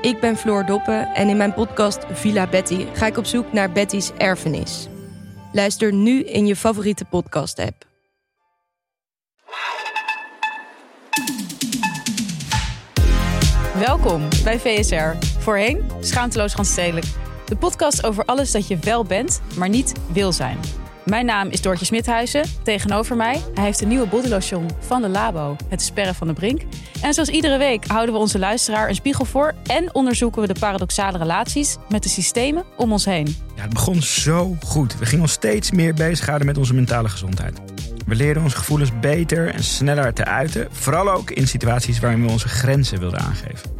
Ik ben Floor Doppen en in mijn podcast Villa Betty ga ik op zoek naar Betty's erfenis. Luister nu in je favoriete podcast-app. Welkom bij VSR. Voorheen Schaamteloos Randstedelijk. De podcast over alles dat je wel bent, maar niet wil zijn. Mijn naam is Doortje Smithuizen. Tegenover mij, hij heeft een nieuwe bodylotion van de Labo, het Sperren van de Brink. En zoals iedere week houden we onze luisteraar een spiegel voor en onderzoeken we de paradoxale relaties met de systemen om ons heen. Ja, het begon zo goed. We gingen ons steeds meer bezighouden met onze mentale gezondheid. We leerden onze gevoelens beter en sneller te uiten, vooral ook in situaties waarin we onze grenzen wilden aangeven.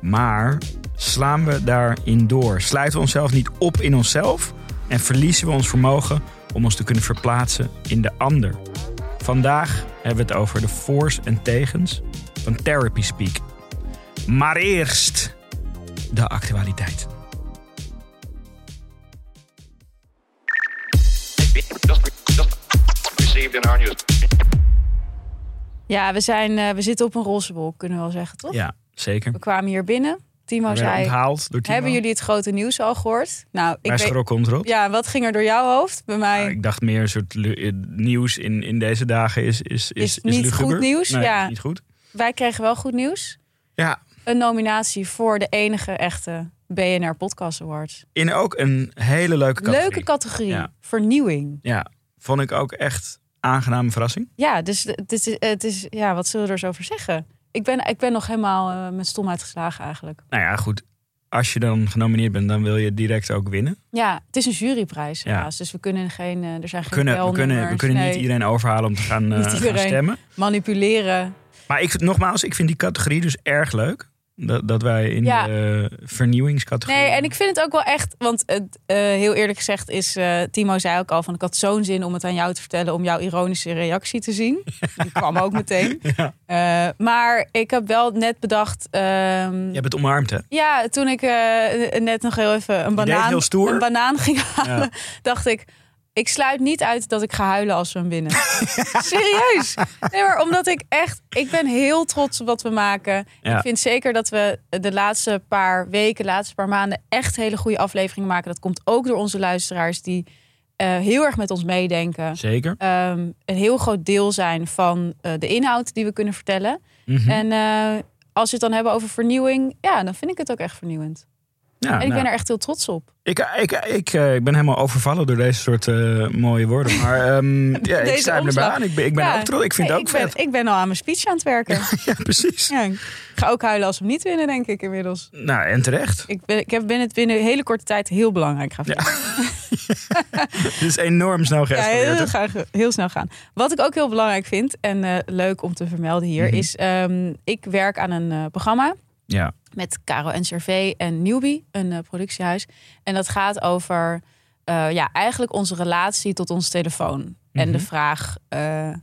Maar slaan we daarin door? Sluiten we onszelf niet op in onszelf en verliezen we ons vermogen om ons te kunnen verplaatsen in de ander? Vandaag hebben we het over de voor's en tegens van Therapy Speak. Maar eerst de actualiteit. Ja, we, zijn, eh, we zitten op een roze wolk, kunnen we wel zeggen, toch? Ja, zeker. We kwamen hier binnen. Timo zei, onthaald door Timo. hebben jullie het grote nieuws al gehoord? Nou, ik Wij weet... schrokken ons erop. Ja, wat ging er door jouw hoofd? Bij mij Nou, ik dacht meer een soort eh, nieuws in, in deze dagen is, is, is, Is niet luguber. goed nieuws, Nee, ja. niet goed. wij kregen wel goed nieuws. Ja, Een nominatie voor de enige echte BNR Podcast Awards. in ook een hele leuke categorie. Leuke categorie. Ja. Vernieuwing. Ja, vond ik ook echt aangename verrassing. Ja, dus het is, het is, ja, wat zullen we er zo over zeggen? Ik ben, ik ben nog helemaal eh, met stomheid geslagen eigenlijk. Nou ja, goed. Als je dan genomineerd bent, dan wil je direct ook winnen. Ja, het is een juryprijs Ja. helaas. Dus we kunnen geen, eh, er zijn We geen kunnen, we kunnen, we kunnen niet iedereen overhalen om te gaan, eh, gaan stemmen. manipuleren. Maar ik, nogmaals, ik vind die categorie dus erg leuk. Dat, dat wij in Ja. de vernieuwingscategorie... Nee, en ik vind het ook wel echt, want het, eh, heel eerlijk gezegd is, eh, Timo zei ook al van ik had zo'n zin om het aan jou te vertellen, om jouw ironische reactie te zien. Die kwam ook meteen. Ja. Eh, maar ik heb wel net bedacht, ehm, Je hebt het omarmd, hè? ja, toen ik net nog heel even een banaan, heel stoer. een banaan ging halen, Ja. dacht ik, ik sluit niet uit dat ik ga huilen als we hem winnen. Serieus. Nee, maar omdat ik echt, ik ben heel trots op wat we maken. Ja. Ik vind zeker dat we de laatste paar weken, laatste paar maanden echt hele goede afleveringen maken. Dat komt ook door onze luisteraars die eh, heel erg met ons meedenken. Zeker. Ehm, een heel groot deel zijn van eh, de inhoud die we kunnen vertellen. Mhm. En eh, als we het dan hebben over vernieuwing, ja, dan vind ik het ook echt vernieuwend. Ja, en ik nou, ben er echt heel trots op. Ik, ik, ik, eh, ik ben helemaal overvallen door deze soort eh, mooie woorden. Maar ehm, ja, ik sta er omslag. aan. Ik ben, ik ben Ja. ook trots. Ik vind Nee, het ook ik ben. Ik ben al aan mijn speech aan het werken. Ja, precies. ja, ik ga ook huilen als we hem niet winnen, denk ik inmiddels. Nou, en terecht. Ik, ben, ik heb binnen het binnen een hele korte tijd heel belangrijk gaan vinden. Het is enorm snel Ja, geëscaleerd. heel, graag, heel snel gaan. Wat ik ook heel belangrijk vind en eh, leuk om te vermelden hier Mhm. is: ehm, ik werk aan een programma Ja. met Caro NCRV en Newbie, een eh, productiehuis. En dat gaat over eh, ja, eigenlijk onze relatie tot onze telefoon. En de Mhm. vraag, eh,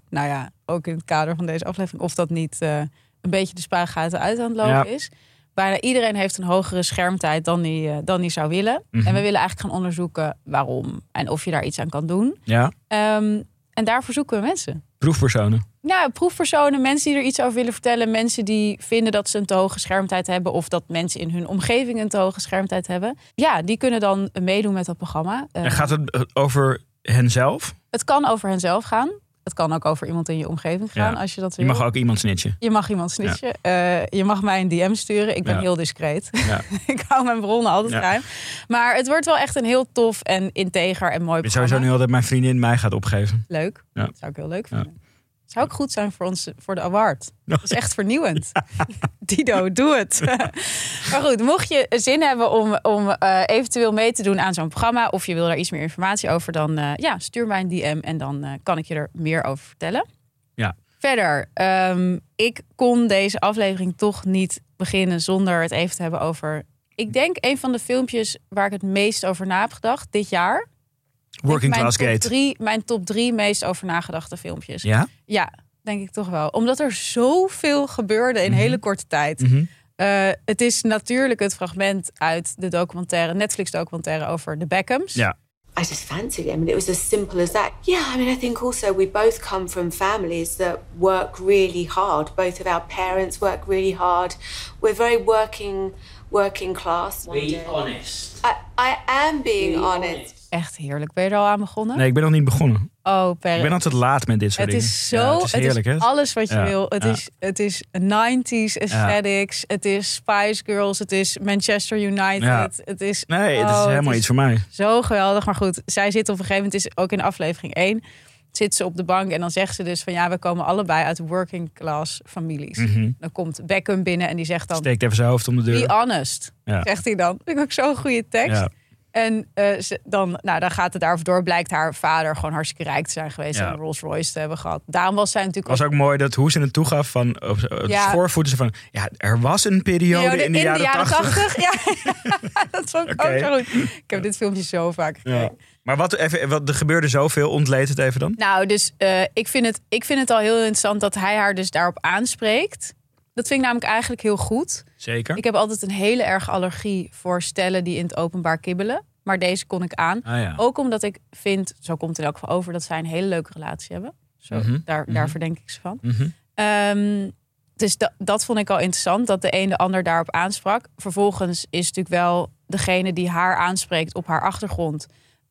nou ja, ook in het kader van deze aflevering, of dat niet een beetje de spuigaten uit aan het lopen Ja. is. Bijna iedereen heeft een hogere schermtijd dan die, dan die zou willen. Mhm. En we willen eigenlijk gaan onderzoeken waarom en of je daar iets aan kan doen. ja. Ehm, en daarvoor zoeken we mensen. Proefpersonen. Ja, proefpersonen, mensen die er iets over willen vertellen. Mensen die vinden dat ze een te hoge schermtijd hebben. Of dat mensen in hun omgeving een te hoge schermtijd hebben. Ja, die kunnen dan meedoen met dat programma. Eh, En gaat het over henzelf? Het kan over henzelf gaan. Het kan ook over iemand in je omgeving gaan Ja. als je dat Je wil. mag ook iemand snitchen. Je mag iemand snitchen. Eh, je mag mij een DM sturen. Ik ben Ja. heel discreet. Ja. ik hou mijn bronnen altijd geheim. Maar het wordt wel echt een heel tof en integer en mooi programma. sowieso nu al dat mijn vriendin mij gaat opgeven. Leuk. Dat zou ik heel leuk vinden. Zou ook goed zijn voor ons voor de award. Dat is echt vernieuwend. Dido, doe het. maar goed, mocht je zin hebben om, om eh, eventueel mee te doen aan zo'n programma... of je wil daar iets meer informatie over... dan eh, ja, stuur mij een DM en dan eh, kan ik je er meer over vertellen. Ja. Verder, ehm, ik kon deze aflevering toch niet beginnen... zonder het even te hebben over... Ik denk een van de filmpjes waar ik het meest over na heb gedacht dit jaar. Working mijn Class top Gate. Drie, mijn top drie meest over nagedachte filmpjes. Ja? Ja, denk ik toch wel. Omdat er zoveel gebeurde in Mhm. hele korte tijd. Mhm. Eh, het is natuurlijk het fragment uit de documentaire, Netflix documentaire over de Beckhams. Ja. I just fancied him, and it was as simple as that. Yeah, I mean, I think also we both come from families that work really hard. Both of our parents work really hard. We're very working, working class. Be honest. I, I am being Be honest. Echt heerlijk. Ben je er al aan begonnen? Nee, ik ben nog niet begonnen. Oh, Per. Ik ben altijd laat met dit soort het dingen. is zo, Ja, het het is, is heerlijk, hè? alles wat je Ja, wil. Het, ja. is, het is 90s aesthetics, het is Spice Girls, het is Manchester United. Het is, Nee, het is oh, helemaal is iets voor mij. Zo geweldig. Maar goed, zij zit op een gegeven moment, is ook in aflevering 1, zit ze op de bank en dan zegt ze dus van ja, we komen allebei uit working class families. Mhm. Dan komt Beckham binnen en die zegt dan, Steekt even zijn hoofd om de be deur. honest, Ja. zegt hij dan. Vind ik ook zo'n goede tekst. En eh, ze- dan, nou, dan gaat het daarover door. Blijkt haar vader gewoon hartstikke rijk te zijn geweest. Ja. En Rolls Royce te hebben gehad. Daarom was zij natuurlijk Het was ook mooi dat hoe ze het toegaf van op het Ja. schoorvoeten ze van ja er was een periode Periode in de jaren tachtig. 80. Ja, dat vond ik ook zo goed. Ik heb dit filmpje zo vaak gekeken. Ja. Maar wat, even, wat, er gebeurde zoveel, ontleed het even dan? Nou, dus eh, ik, vind het, ik vind het al heel interessant dat hij haar dus daarop aanspreekt. Dat vind ik namelijk eigenlijk heel goed. Zeker. Ik heb altijd een hele erge allergie voor stellen die in het openbaar kibbelen. Maar deze kon ik aan. ah, ja. Ook omdat ik vind, zo komt het in elk geval over, dat zij een hele leuke relatie hebben. Zo, Mhm, daar, daar verdenk ik ze van. Mhm. Ehm, dus da- dat vond ik al interessant, dat de een de ander daarop aansprak. Vervolgens is natuurlijk wel degene die haar aanspreekt op haar achtergrond...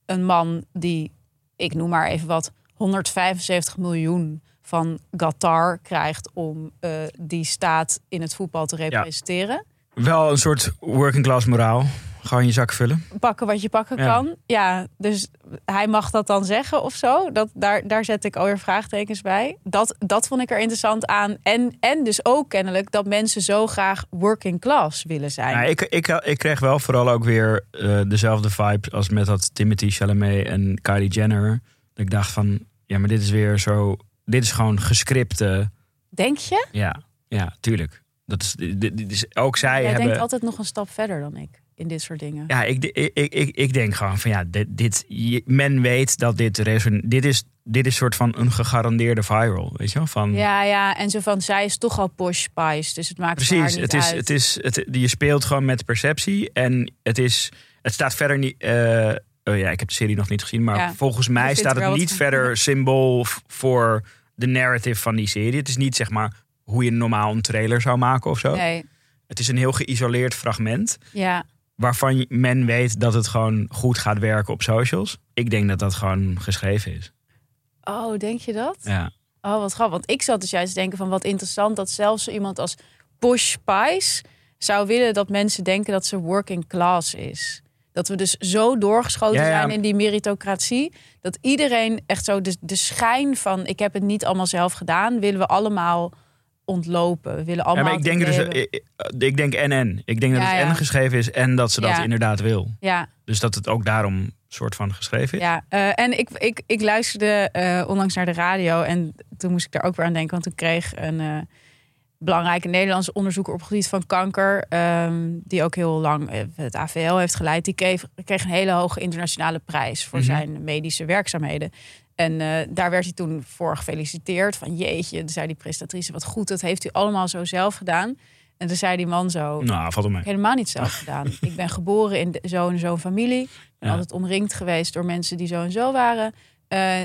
een man die, ik noem maar even wat, 175 miljoen van Qatar krijgt... om eh, die staat in het voetbal te representeren. Wel een soort working class moraal. Gewoon je zak vullen. Pakken wat je pakken Ja. kan. Ja, dus hij mag dat dan zeggen of zo. Dat, daar, daar zet ik alweer vraagtekens bij. Dat, dat vond ik er interessant aan. En, en dus ook kennelijk dat mensen zo graag working class willen zijn. Ja, ik, ik, ik kreeg wel vooral ook weer eh, dezelfde vibe als met dat Timothy Chalamet en Kylie Jenner. Dat ik dacht van, ja, maar dit is weer zo... Dit is gewoon gescripte... Denk je? Ja, ja, tuurlijk. Dat is, dit, dit is, ook zij Jij hebben... denkt altijd nog een stap verder dan ik in dit soort dingen. Ja, ik, ik, ik, ik, denk gewoon van ja, dit, dit, men weet dat dit reson, dit is dit is soort van een gegarandeerde viral, weet je wel? Van, Ja, ja, en zo van, zij is toch al posh spice, dus het maakt voor haar precies. niet Het is, uit. het is, het, je speelt gewoon met perceptie en het is, het staat verder niet. eh, oh ja, ik heb de serie nog niet gezien, maar Ja, volgens mij staat het niet van. verder symbool voor de narrative van die serie. Het is niet zeg maar hoe je normaal een trailer zou maken of zo. Nee, Het is een heel geïsoleerd fragment. ja. waarvan men weet dat het gewoon goed gaat werken op socials. Ik denk dat dat gewoon geschreven is. Oh, denk je dat? Ja. Oh, wat grappig. Want ik zat dus juist te denken van wat interessant dat zelfs zo iemand als Posh Spice zou willen dat mensen denken dat ze working class is. Dat we dus zo doorgeschoten Ja, ja. zijn in die meritocratie. Dat iedereen echt zo de, de schijn van ik heb het niet allemaal zelf gedaan, willen we allemaal ontlopen. We willen Ja, allemaal. maar ik denk dus, ik, hebben. ik denk en en. Ik denk dat Ja, het ja. en geschreven is en dat ze dat Ja. inderdaad wil. Ja, Dus dat het ook daarom soort van geschreven is. Ja, eh, en ik, ik, ik luisterde eh, onlangs naar de radio en toen moest ik daar ook weer aan denken. Want toen kreeg een eh, belangrijke Nederlandse onderzoeker op het gebied van kanker, ehm, die ook heel lang eh, het AVL heeft geleid, die kreeg, kreeg een hele hoge internationale prijs voor Mhm. zijn medische werkzaamheden. En eh, daar werd hij toen voor gefeliciteerd. Van jeetje, zei die presentatrice, wat goed, dat heeft u allemaal zo zelf gedaan. En toen zei die man zo, Nou, valt helemaal niet zelf gedaan. Ik ben geboren in de- zo en zo'n familie. Ik ben Ja. altijd omringd geweest door mensen die zo en zo waren. Eh,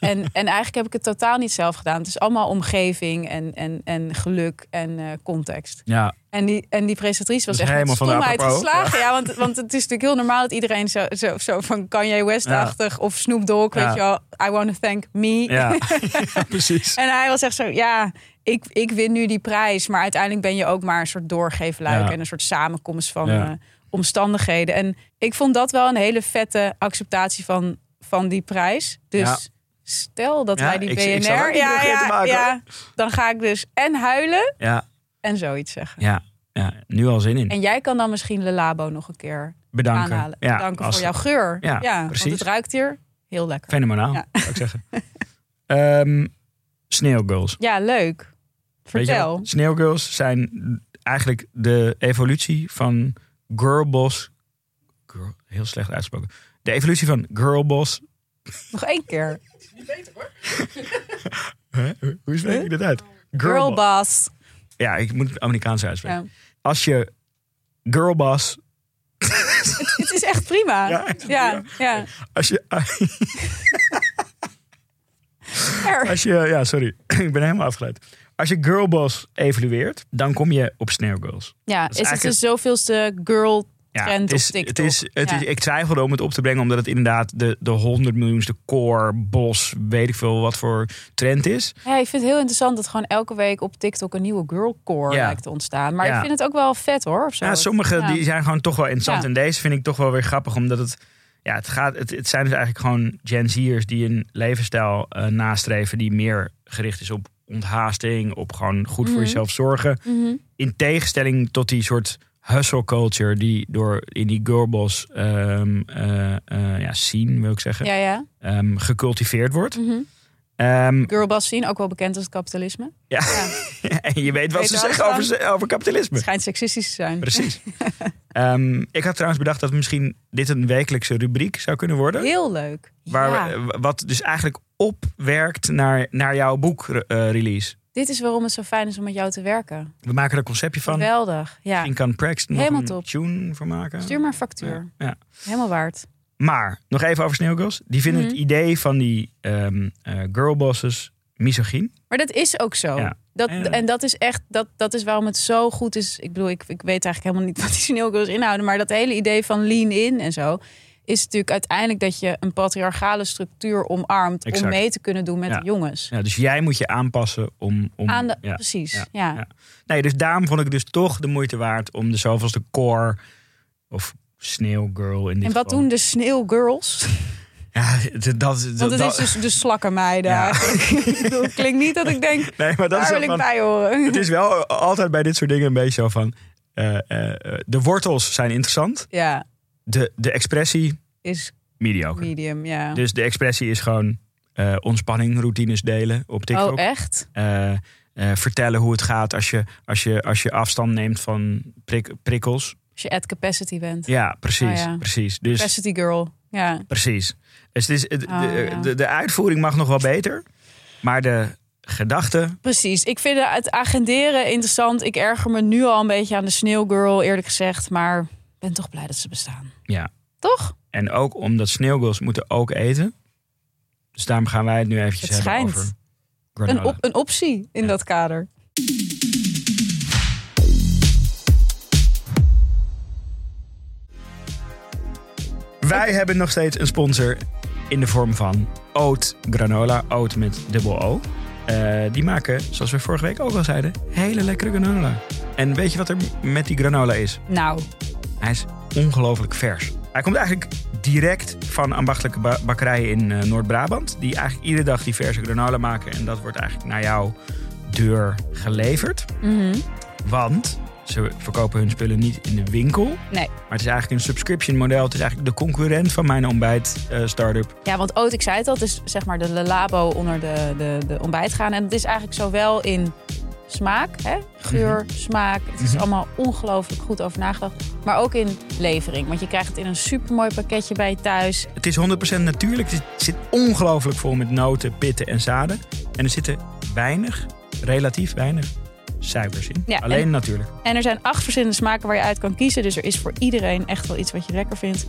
En, en eigenlijk heb ik het totaal niet zelf gedaan. Het is allemaal omgeving en, en, en geluk en eh, context. Ja, En die, en die presentatrice was echt met helemaal stomheid apropos. geslagen. Ja, want, want het is natuurlijk heel normaal dat iedereen zo, zo, zo van Kanye West-achtig of Snoop Dogg, Ja. weet je wel. I want to thank me. ja. ja precies. En hij was echt zo, ja, ik, ik win nu die prijs. Maar uiteindelijk ben je ook maar een soort doorgeefluik Ja. en een soort samenkomst van Ja. eh, omstandigheden. En ik vond dat wel een hele vette acceptatie van, van die prijs. Dus Ja. Stel dat Ja, wij die ik- BNR... ik die ja, brug in te ja, maken, ja, dan ga ik dus en huilen Ja, en zoiets zeggen. ja, ja, nu al zin in. En jij kan dan misschien Le Labo nog een keer Bedanken. aanhalen. Ja, als- voor jouw geur. Ja, precies. Want het ruikt hier heel lekker. Fenomenaal, Ja. zou ik zeggen. Ehm Sneeuwgirls. Ja, leuk. Weet je Vertel. Sneeuwgirls zijn eigenlijk de evolutie van girlboss. Girl, heel slecht uitgesproken. De evolutie van girlboss. Nog één keer. Huh? Hoe spreek ik dit uit? Girlboss. Ja, ik moet het Amerikaans uitspreken. Ja. Als je girlboss. Het is echt prima. Ja, echt ja, ja. Als je, als je, ja, sorry, ik ben helemaal afgeleid. Als je girlboss evalueert, dan kom je op Sneeuwgirls. Ja, is is, het de zoveelste girl Ja, het is? Het is, het Ja. is, ik twijfelde om het op te brengen, omdat het inderdaad de, de 100 miljoenste core, bos, weet ik veel wat voor trend is. Ja, ik vind het heel interessant dat gewoon elke week op TikTok een nieuwe girlcore Ja. lijkt te ontstaan. Maar Ja. ik vind het ook wel vet hoor. Of zo. Ja, sommige die zijn gewoon toch wel interessant. En deze vind ik toch wel weer grappig, omdat het, ja, het, gaat, het, het zijn dus eigenlijk gewoon Gen Z'ers die een levensstijl eh, nastreven die meer gericht is op onthaasting, op gewoon goed voor Mhm. jezelf zorgen. Mhm. In tegenstelling tot die soort hustle culture die door in die girlboss ehm eh, eh, ja, scene, wil ik zeggen, Ja, ja. ehm, gecultiveerd wordt. Mhm. Ehm, Girlboss zien, ook wel bekend als het kapitalisme. ja. en je weet wat Weet ze zeggen over, ze- over kapitalisme. Het schijnt seksistisch te zijn. Precies. Ehm, ik had trouwens bedacht dat misschien dit een wekelijkse rubriek zou kunnen worden. Heel leuk. Waar ja. we, wat dus eigenlijk opwerkt naar, naar jouw boekrelease. Dit is waarom het zo fijn is om met jou te werken. we maken er een conceptje van. Geweldig. Ja. Misschien kan Praxton nog Helemaal een top. tune voor maken. Stuur maar een factuur. Ja, ja. Helemaal waard. Maar, nog even over Sneeuwgirls. Die vinden Mhm. het idee van die ehm eh, girlbosses misogyn. Maar dat is ook zo. Ja. Dat, Ja. En dat is echt, dat, dat is waarom het zo goed is. Ik bedoel, ik, ik weet eigenlijk helemaal niet wat die sneeuwgirls inhouden. Maar dat hele idee van lean in en zo. Is natuurlijk uiteindelijk dat je een patriarchale structuur omarmt. Exact. Om mee te kunnen doen met Ja. de jongens. Ja, dus jij moet je aanpassen om... om Aan de, ja. Precies. ja. Nee, dus daarom vond ik het dus toch de moeite waard om de zoveelste core of sneeuwgirl in dit En wat geval. doen de sneeuwgirls? Ja, dat, dat, dat, Want het dat- is dus de slakkenmeiden Ja. eigenlijk. Klinkt niet dat ik denk, nee, maar dat daar wil ik van, bij horen. Het is wel altijd bij dit soort dingen een beetje zo van... eh, eh, eh, de wortels zijn interessant. Ja, De, de expressie, is mediocre. medium, ja. Dus de expressie is gewoon eh, ontspanning, routines delen op TikTok. oh, echt? Eh, eh, vertellen hoe het gaat als je, als je, als je afstand neemt van prik- prikkels. Als je at capacity bent. Ja, precies. Oh ja. precies. Dus, Capacity girl. Ja. precies. Dus het is, het- Oh, de, ja. de, de uitvoering mag nog wel beter. Maar de gedachte... Precies. Ik vind het agenderen interessant. Ik erger me nu al een beetje aan de sneeuwgirl, eerlijk gezegd. Maar ben toch blij dat ze bestaan. Ja. Toch? En ook omdat sneeuwgirls moeten ook eten. Dus daarom gaan wij het nu eventjes Het hebben schijnt. over granola. Een, op, een optie in Ja. dat kader. Wij hebben nog steeds een sponsor in de vorm van Oat Granola. Oat met dubbel O. Eh, die maken, zoals we vorige week ook al zeiden, hele lekkere granola. En weet je wat er met die granola is? Nou, Hij is ongelooflijk vers. Hij komt eigenlijk direct van ambachtelijke ba- bakkerijen in eh, Noord-Brabant. Die eigenlijk iedere dag die verse granola maken. En dat wordt eigenlijk naar jouw deur geleverd. mhm. Want ze verkopen hun spullen niet in de winkel. Nee. Maar het is eigenlijk een subscription model. Het is eigenlijk de concurrent van mijn ontbijt eh, startup. ja, want oat, ik zei het al, het is zeg maar de labo onder de, de, de ontbijt gaan. En het is eigenlijk zowel in smaak, hè? geur, smaak. Het is Mhm. allemaal ongelooflijk goed over nagedacht. Maar ook in levering. Want je krijgt het in een supermooi pakketje bij je thuis. Het is 100% natuurlijk. Het zit ongelooflijk vol met noten, pitten en zaden. En er zitten weinig, relatief weinig suikers in. Ja, Alleen en- natuurlijk. En er zijn acht verschillende smaken waar je uit kan kiezen. Dus er is voor iedereen echt wel iets wat je lekker vindt.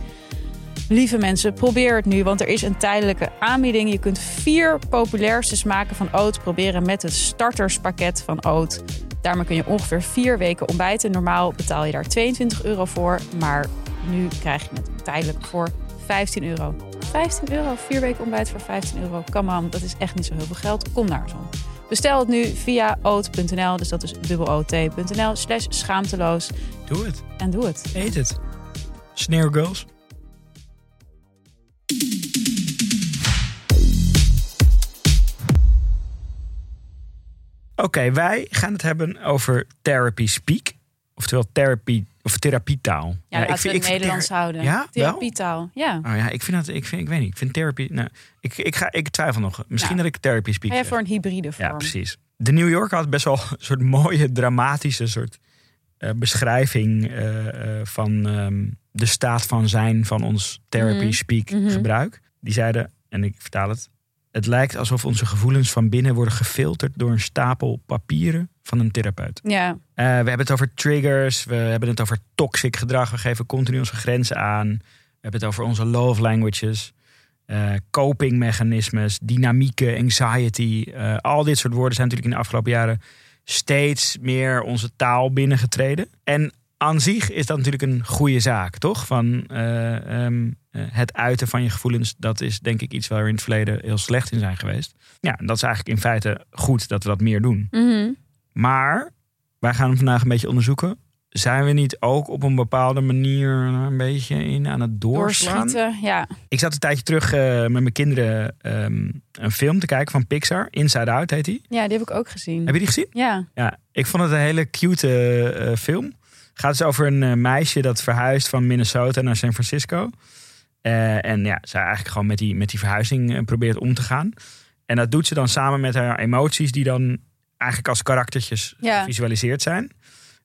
Lieve mensen, probeer het nu, want er is een tijdelijke aanbieding. Je kunt vier populairste smaken van oat proberen met het starterspakket van oat. Daarmee kun je ongeveer vier weken ontbijten. Normaal betaal je daar 22 euro voor, maar nu krijg je het tijdelijk voor 15 euro. 15 euro, vier weken ontbijt voor 15 euro. Come on, dat is echt niet zo heel veel geld. Kom naar zo. Bestel het nu via oat.nl, dus dat is dubbelot.nl slash schaamteloos. Doe het. En doe het. Eet het. Sneeuw girls. Oké, wij gaan het hebben over therapy speak. Oftewel therapie of therapietaal. Ja, we het vind Nederlands ther- houden. Ja? Therapietaal, ja. Oh ja, ik vind dat, ik vind, ik weet niet, ik vind therapie, nou, ik, ik, ga, ik twijfel nog. Misschien dat ik therapy speak zeg. voor een hybride vorm. Ja, precies. De New Yorker had best wel een soort mooie, dramatische soort eh, beschrijving eh, eh, van ehm, de staat van zijn van ons therapy Mhm. speak Mhm. gebruik. Die zeiden, en ik vertaal het, het lijkt alsof onze gevoelens van binnen worden gefilterd door een stapel papieren van een therapeut. Ja, Eh, we hebben het over triggers, we hebben het over toxic gedrag, we geven continu onze grenzen aan. We hebben het over onze love languages, eh coping mechanismes, dynamieken, anxiety. Eh, al dit soort woorden zijn natuurlijk in de afgelopen jaren steeds meer onze taal binnengetreden. En aan zich is dat natuurlijk een goede zaak, toch? Van eh, ehm, eh, het uiten van je gevoelens, dat is denk ik iets waar we in het verleden heel slecht in zijn geweest. Ja, dat is eigenlijk in feite goed dat we dat meer doen. Mhm. Maar wij gaan hem vandaag een beetje onderzoeken. Zijn we niet ook op een bepaalde manier een beetje in aan het doorslaan? doorschieten. Ja. Ik zat een tijdje terug eh, met mijn kinderen ehm, een film te kijken van Pixar. Inside Out heet die. ja, die heb ik ook gezien. Heb je die gezien? Ja, Ja, ik vond het een hele cute film. Het gaat dus over een eh, meisje dat verhuist van Minnesota naar San Francisco. Eh, en ja, zij eigenlijk gewoon met die, met die verhuizing eh, probeert om te gaan. En dat doet ze dan samen met haar emoties die dan eigenlijk als karaktertjes Ja. gevisualiseerd zijn.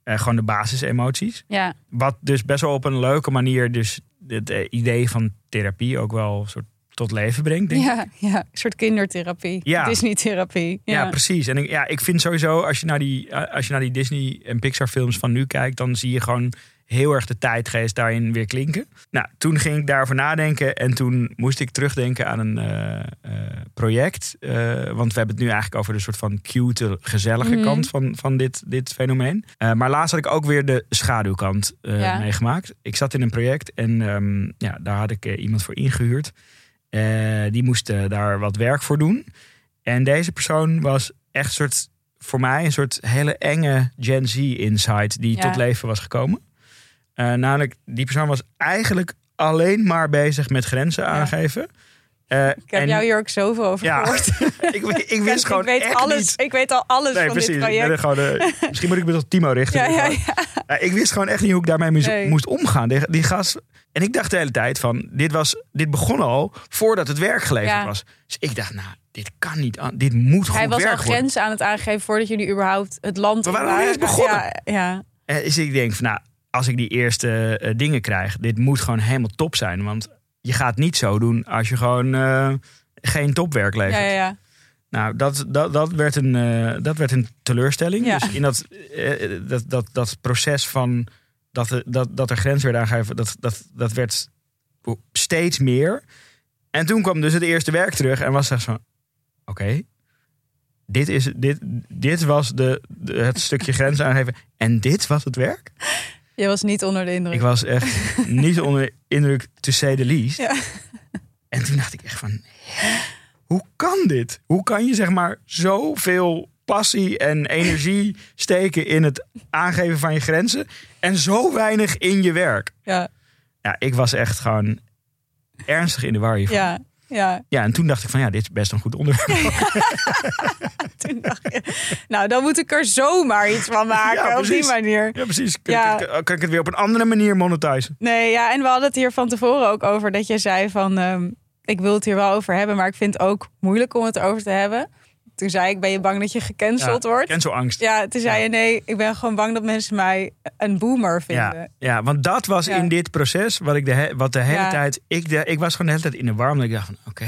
Gewoon de basisemoties. ja. Wat dus best wel op een leuke manier dus het idee van therapie ook wel soort tot leven brengt. Denk ik. Ja, ja, een soort kindertherapie. Ja. Disney-therapie. Ja, Ja. precies. En ik, ja, ik vind sowieso, als je, naar die, eh, als je naar die Disney en Pixar films van nu kijkt, dan zie je gewoon heel erg de tijdgeest daarin weer klinken. Nou, toen ging ik daarover nadenken en toen moest ik terugdenken aan een eh, eh, project. Want we hebben het nu eigenlijk over de soort van cute, gezellige Mhm. kant van, van dit, dit fenomeen. Maar laatst had ik ook weer de schaduwkant Ja. meegemaakt. Ik zat in een project en ehm, ja, daar had ik iemand voor ingehuurd. Eh, die moest eh, daar wat werk voor doen. En deze persoon was echt soort, voor mij een soort hele enge Gen Z insight die Ja. tot leven was gekomen. Eh, namelijk, die persoon was eigenlijk alleen maar bezig met grenzen aangeven. Eh, Ik heb en jou hier ook zoveel over Ja. gehoord. ik, ik wist gewoon ik weet echt alles. niet. Ik weet al alles Nee, van precies. dit project. gewoon, misschien moet ik me tot Timo richten. Ja, ja, Gewoon- ja. ik wist gewoon echt niet hoe ik daarmee moest, Nee. moest omgaan. Die. En ik dacht de hele tijd van, dit, was, dit begon al voordat het werk geleverd was. Dus ik dacht, nou, dit kan niet, dit moet goed Hij was al grenzen aan het aangeven voordat jullie überhaupt het land nog niet eens begonnen. Ja. En dus ik denk van, nou, als ik die eerste eh, dingen krijg, dit moet gewoon helemaal top zijn. Want je gaat niet zo doen als je gewoon eh, geen topwerk levert. ja, ja, ja. Nou, dat, dat, dat, werd een, eh, dat werd een teleurstelling. Ja. Dus in dat, eh, dat, dat, dat proces van dat, er- dat, dat er grens werd aangegeven, dat, dat, dat werd steeds meer. En toen kwam dus het eerste werk terug en was echt zo, oké, dit, is, dit, dit was de, de- het stukje grens aangeven en dit was het werk? Je was niet onder de indruk. Ik was echt niet onder de indruk, to say the least. Ja. En toen dacht ik echt van, hoe kan dit? Hoe kan je zeg maar zoveel passie en energie steken in het aangeven van je grenzen en zo weinig in je werk? Ja, Ja, ik was echt gewoon ernstig in de war hiervan. Ja. Ja, ja. en toen dacht ik van ja, dit is best een goed onderwerp. Toen dacht je, nou, dan moet ik er zomaar iets van maken. Ja, op die manier. Ja, precies. Kan, Ja. Ik, kan ik het weer op een andere manier monetizen? Nee, ja, en we hadden het hier van tevoren ook over dat je zei van, ehm, ik wil het hier wel over hebben, maar ik vind het ook moeilijk om het erover te hebben. Toen zei ik, ben je bang dat je gecanceld wordt? Cancelangst. Ja, toen zei Ja. je nee, ik ben gewoon bang dat mensen mij een boomer vinden. Ja, ja, want dat was Ja. in dit proces wat ik de, he- wat de hele Ja. tijd. Ik, de, ik was gewoon de hele tijd in de warm. Dat ik dacht van oké.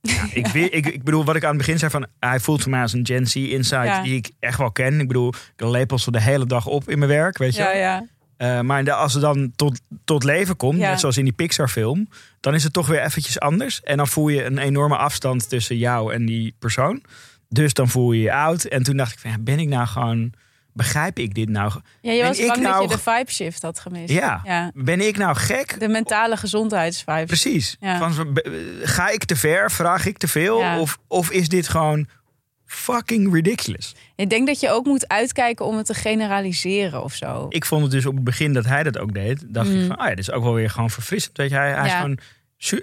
ja, ik, ik, ik bedoel, wat ik aan het begin zei van. Hij voelt voor mij als een Gen Z insight Ja. die ik echt wel ken. Ik bedoel, ik lepel ze de hele dag op in mijn werk. Weet je Ja, ja. Eh, maar als het dan tot, tot leven komt, Ja. net zoals in die Pixar-film, dan is het toch weer eventjes anders. En dan voel je een enorme afstand tussen jou en die persoon. Dus dan voel je je oud. En toen dacht ik, van, ja, ben ik nou gewoon, begrijp ik dit nou? Ja, je Ben was ik bang nou- dat je de vibe shift had gemist. Ja. ja. Ben ik nou gek? De mentale gezondheidsvibe. Precies. Ja. Van, ga ik te ver? Vraag ik te veel? Ja. Of, of is dit gewoon fucking ridiculous? Ik denk dat je ook moet uitkijken om het te generaliseren of zo. Ik vond het dus op het begin dat hij dat ook deed. Dacht ik Mm. van, ah ja, dit is ook wel weer gewoon verfrissend. Weet je, hij, hij is gewoon...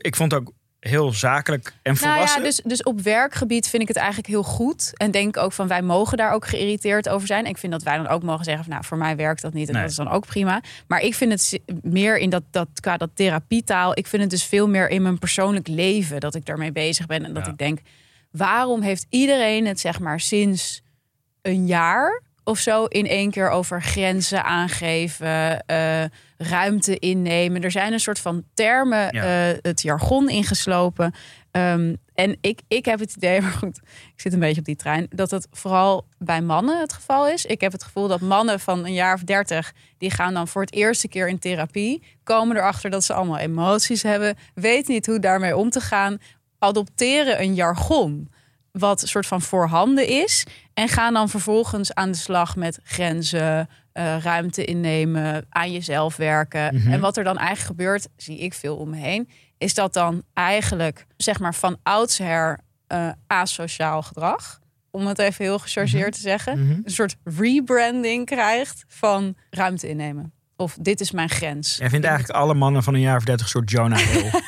Ik vond het ook heel zakelijk en Nou volwassen. ja, dus, dus op werkgebied vind ik het eigenlijk heel goed. En denk ook van wij mogen daar ook geïrriteerd over zijn. En ik vind dat wij dan ook mogen zeggen van nou, voor mij werkt dat niet. En Nee. dat is dan ook prima. Maar ik vind het meer in dat, dat qua dat therapietaal. Ik vind het dus veel meer in mijn persoonlijk leven dat ik daarmee bezig ben. En dat Ja. ik denk, waarom heeft iedereen het zeg maar sinds een jaar of zo in één keer over grenzen aangeven, eh, ruimte innemen. Er zijn een soort van termen, Ja. eh, het jargon ingeslopen. Ehm, en ik, ik heb het idee, maar goed, ik zit een beetje op die trein, dat het vooral bij mannen het geval is. Ik heb het gevoel dat mannen van een jaar of dertig, die gaan dan voor het eerste keer in therapie, komen erachter dat ze allemaal emoties hebben, weten niet hoe daarmee om te gaan, adopteren een jargon wat soort van voorhanden is. En gaan dan vervolgens aan de slag met grenzen, eh, ruimte innemen, aan jezelf werken. Mhm. En wat er dan eigenlijk gebeurt, zie ik veel om me heen, is dat dan eigenlijk, zeg maar, van oudsher eh asociaal gedrag. Om het even heel gechargeerd te zeggen. Mhm. Een soort rebranding krijgt van ruimte innemen. Of dit is mijn grens. Jij vindt eigenlijk alle mannen van een jaar of dertig soort Jonah Hill.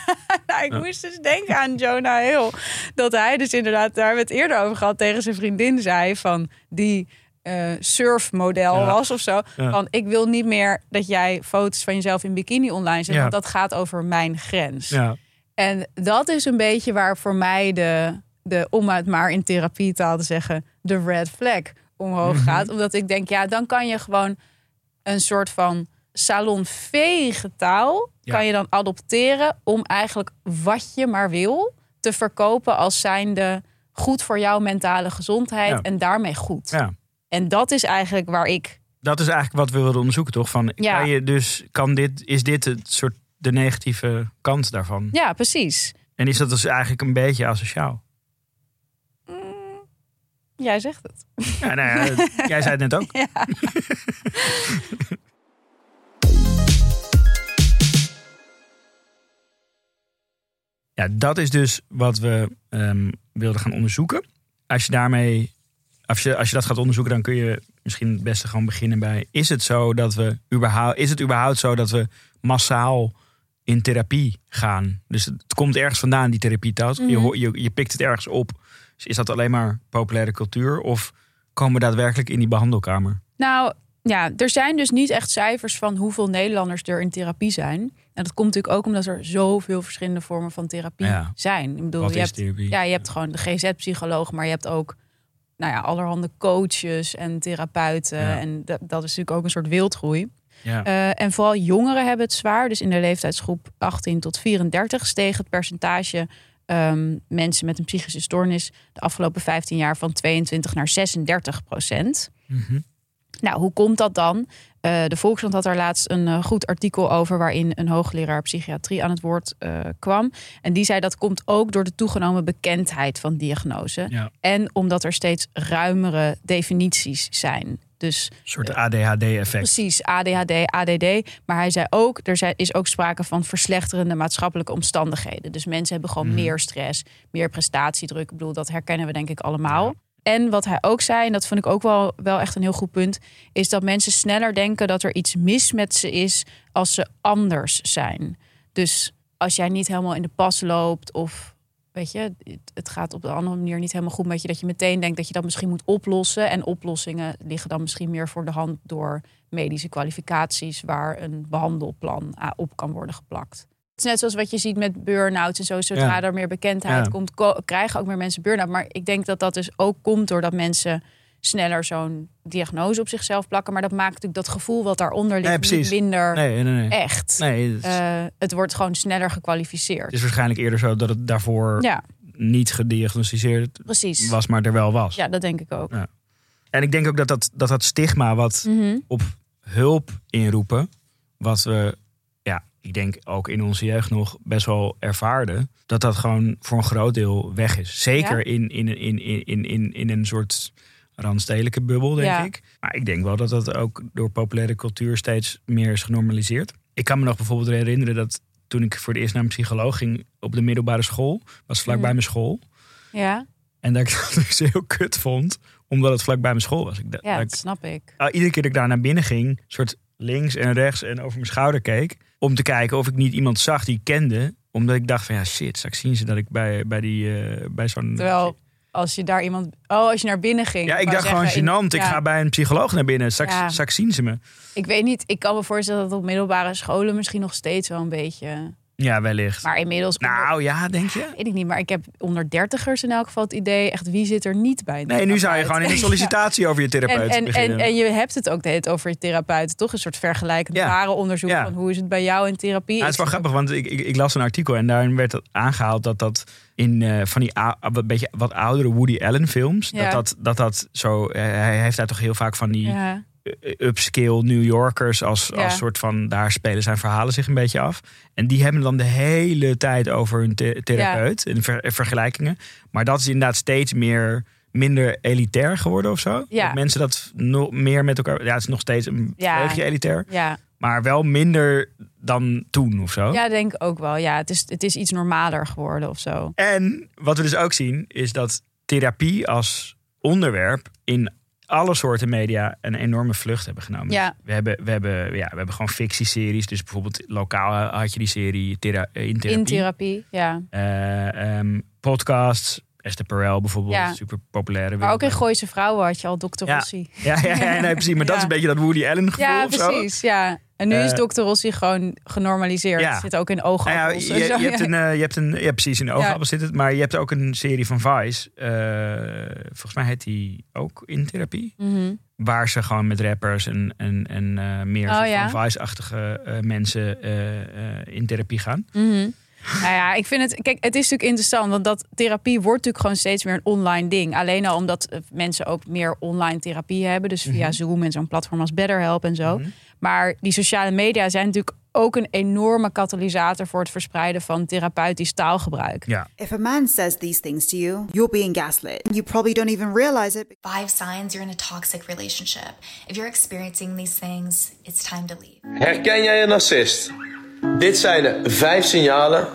Nou, ik moest dus denken aan Jonah Hill. Dat hij dus inderdaad, daar hebben we het eerder over gehad, tegen zijn vriendin zei van die eh, surfmodel Ja. was of zo. Ja. Van ik wil niet meer dat jij foto's van jezelf in bikini online zet, want dat gaat over mijn grens. ja. En dat is een beetje waar voor mij de, de om het maar in therapietaal te zeggen, de red flag omhoog Mhm. gaat. Omdat ik denk, ja, dan kan je gewoon een soort van salonveege taal Ja. kan je dan adopteren om eigenlijk wat je maar wil te verkopen als zijnde goed voor jouw mentale gezondheid Ja. en daarmee goed. ja. En dat is eigenlijk waar ik Dat is eigenlijk wat we wilden onderzoeken, toch? Van, Ja. kan je dus, kan dit, is dit het soort de negatieve kant daarvan? ja, precies. En is dat dus eigenlijk een beetje asociaal? Mm, jij zegt het. Ja, nou ja, jij zei het net ook. Ja. Ja, dat is dus wat we ehm, wilden gaan onderzoeken. Als je daarmee, als je, als je dat gaat onderzoeken, dan kun je misschien het beste gewoon beginnen bij: is het zo dat we überhaupt, is het überhaupt zo dat we massaal in therapie gaan? Dus het komt ergens vandaan, die therapietaal. je, Mhm. je, je pikt het ergens op. Dus is dat alleen maar populaire cultuur? Of komen we daadwerkelijk in die behandelkamer? Nou ja, er zijn dus niet echt cijfers van hoeveel Nederlanders er in therapie zijn. En dat komt natuurlijk ook omdat er zoveel verschillende vormen van therapie Ja. zijn. Ik bedoel, Wat je is hebt, therapie? ja, je hebt gewoon de GZ-psycholoog, maar je hebt ook nou ja, allerhande coaches en therapeuten. Ja. En dat, dat is natuurlijk ook een soort wildgroei. Ja. Eh, en vooral jongeren hebben het zwaar. Dus in de leeftijdsgroep 18 tot 34 steeg het percentage ehm, mensen met een psychische stoornis de afgelopen 15 jaar van 22 naar 36 procent. Mhm. Nou, hoe komt dat dan? Eh, de Volkskrant had daar laatst een eh, goed artikel over... waarin een hoogleraar psychiatrie aan het woord eh, kwam. En die zei dat komt ook door de toegenomen bekendheid van diagnose. Ja. En omdat er steeds ruimere definities zijn. Dus Een soort ADHD-effect. precies ADHD, ADD. Maar hij zei ook, er zijn, is ook sprake van verslechterende maatschappelijke omstandigheden. Dus mensen hebben gewoon Mhm. meer stress, meer prestatiedruk. Ik bedoel, dat herkennen we denk ik allemaal. En wat hij ook zei, en dat vond ik ook wel, wel echt een heel goed punt, is dat mensen sneller denken dat er iets mis met ze is als ze anders zijn. Dus als jij niet helemaal in de pas loopt of weet je, het- gaat op de andere manier niet helemaal goed met je, dat je meteen denkt dat je dat misschien moet oplossen. En oplossingen liggen dan misschien meer voor de hand door medische kwalificaties waar een behandelplan ah, op kan worden geplakt. Het is net zoals wat je ziet met burn-outs en zo. Zodra Ja. er meer bekendheid Ja. komt, ko- krijgen ook meer mensen burn-out. Maar ik denk dat dat dus ook komt doordat mensen sneller zo'n diagnose op zichzelf plakken. Maar dat maakt natuurlijk dat gevoel wat daaronder ligt Nee, minder Nee, nee, nee. echt. Nee, het is, Eh, het wordt gewoon sneller het gekwalificeerd. is waarschijnlijk eerder zo dat het daarvoor Ja, niet gediagnosticeerd precies. was, maar er wel was. Ja, dat denk ik ook. En ik denk ook dat dat, dat, dat stigma wat Mhm. op hulp inroepen, wat we, ja, ik denk ook in onze jeugd nog best wel ervaarden, dat dat gewoon voor een groot deel weg is. Zeker Ja? in, in, in, in, in, in, een soort randstedelijke bubbel, denk Ja. ik. Maar ik denk wel dat dat ook door populaire cultuur steeds meer is genormaliseerd. Ik kan me nog bijvoorbeeld herinneren dat toen ik voor het eerst naar een psycholoog ging op de middelbare school, was vlak bij Mhm. mijn school. Ja, En dat ik dat dus heel kut vond, omdat het vlak bij mijn school was. Ik, ja dat snap ik. Iedere keer dat ik daar naar binnen ging, soort links en rechts en over mijn schouder keek. Om te kijken of ik niet iemand zag die ik kende. Omdat ik dacht van ja shit, straks zien ze dat ik bij, bij, die, eh, bij zo'n... Terwijl als je daar iemand... Oh, als je naar binnen ging. Ja, ik dacht gewoon in- gênant. Ik ga bij een psycholoog naar binnen. Straks, Ja. straks zien ze me. Ik weet niet, ik kan me voorstellen dat op middelbare scholen misschien nog steeds wel een beetje... Ja, wellicht. Maar inmiddels... onder- nou ja, denk je? weet ik niet, maar ik heb onder dertigers in elk geval het idee... echt wie zit er niet bij Nee, nu zou je gewoon in een Ja. sollicitatie over je therapeut en, en, beginnen. en je hebt het ook de hele over je therapeut. Toch een soort vergelijkend Ja. ware onderzoek van hoe is het bij jou in therapie. Ja, het is wel Ik- grappig, want ik, ik, ik las een artikel en daarin werd aangehaald dat dat in eh, van die wat, beetje wat oudere Woody Allen films, dat, dat, dat dat zo, eh, hij heeft daar toch heel vaak van die upscale New Yorkers als, Ja. als soort van daar spelen zijn verhalen zich een beetje af. En die hebben dan de hele tijd over hun the- therapeut en ver- vergelijkingen. Maar dat is inderdaad steeds meer minder elitair geworden of zo. Ja. Dat mensen dat nog meer met elkaar. Ja, het is nog steeds een Ja. vleugje elitair, ja. maar wel minder dan toen of zo. ja, denk ik ook wel. Ja, het is, het is iets normaler geworden of zo. En wat we dus ook zien, is dat therapie als onderwerp in alle soorten media een enorme vlucht hebben genomen. Ja. We, hebben, we, hebben, ja, we hebben gewoon fictieseries. Dus bijvoorbeeld lokaal had je die serie thera- in therapie. In therapie, ja. Eh, ehm, podcasts. Esther Perel bijvoorbeeld, Ja. super populaire. Maar ook in. Gooise Vrouwen had je al Dr. Ja. Rossi. Ja, ja, ja, nee, precies. Maar dat is een beetje dat Woody Allen gevoel Ja, of zo. precies. Ja. En nu is Eh, Dr. Rossi gewoon genormaliseerd. Ja. Zit ook in Nou ja, oogappels. je, je hebt een, eh, je hebt een, ja, precies in de oogappel zit het. Maar je hebt ook een serie van Vice. eh, volgens mij heet die ook in therapie. Mhm. Waar ze gewoon met rappers en, en, en meer Oh, soort ja? van Vice-achtige mensen in therapie gaan. Mhm. Nou ja, ik vind het. Kijk, het is natuurlijk interessant, want dat therapie wordt natuurlijk gewoon steeds meer een online ding. Alleen al omdat mensen ook meer online therapie hebben, dus via Mhm. Zoom en zo'n platform als BetterHelp en zo. Mhm. Maar die sociale media zijn natuurlijk ook een enorme katalysator voor het verspreiden van therapeutisch taalgebruik. Ja. If a man says these things to you, you're being gaslit. You probably don't even realize it. Five signs you're in a toxic relationship. If you're experiencing these things, it's time to leave. Herken jij een narcist? Dit zijn de vijf signalen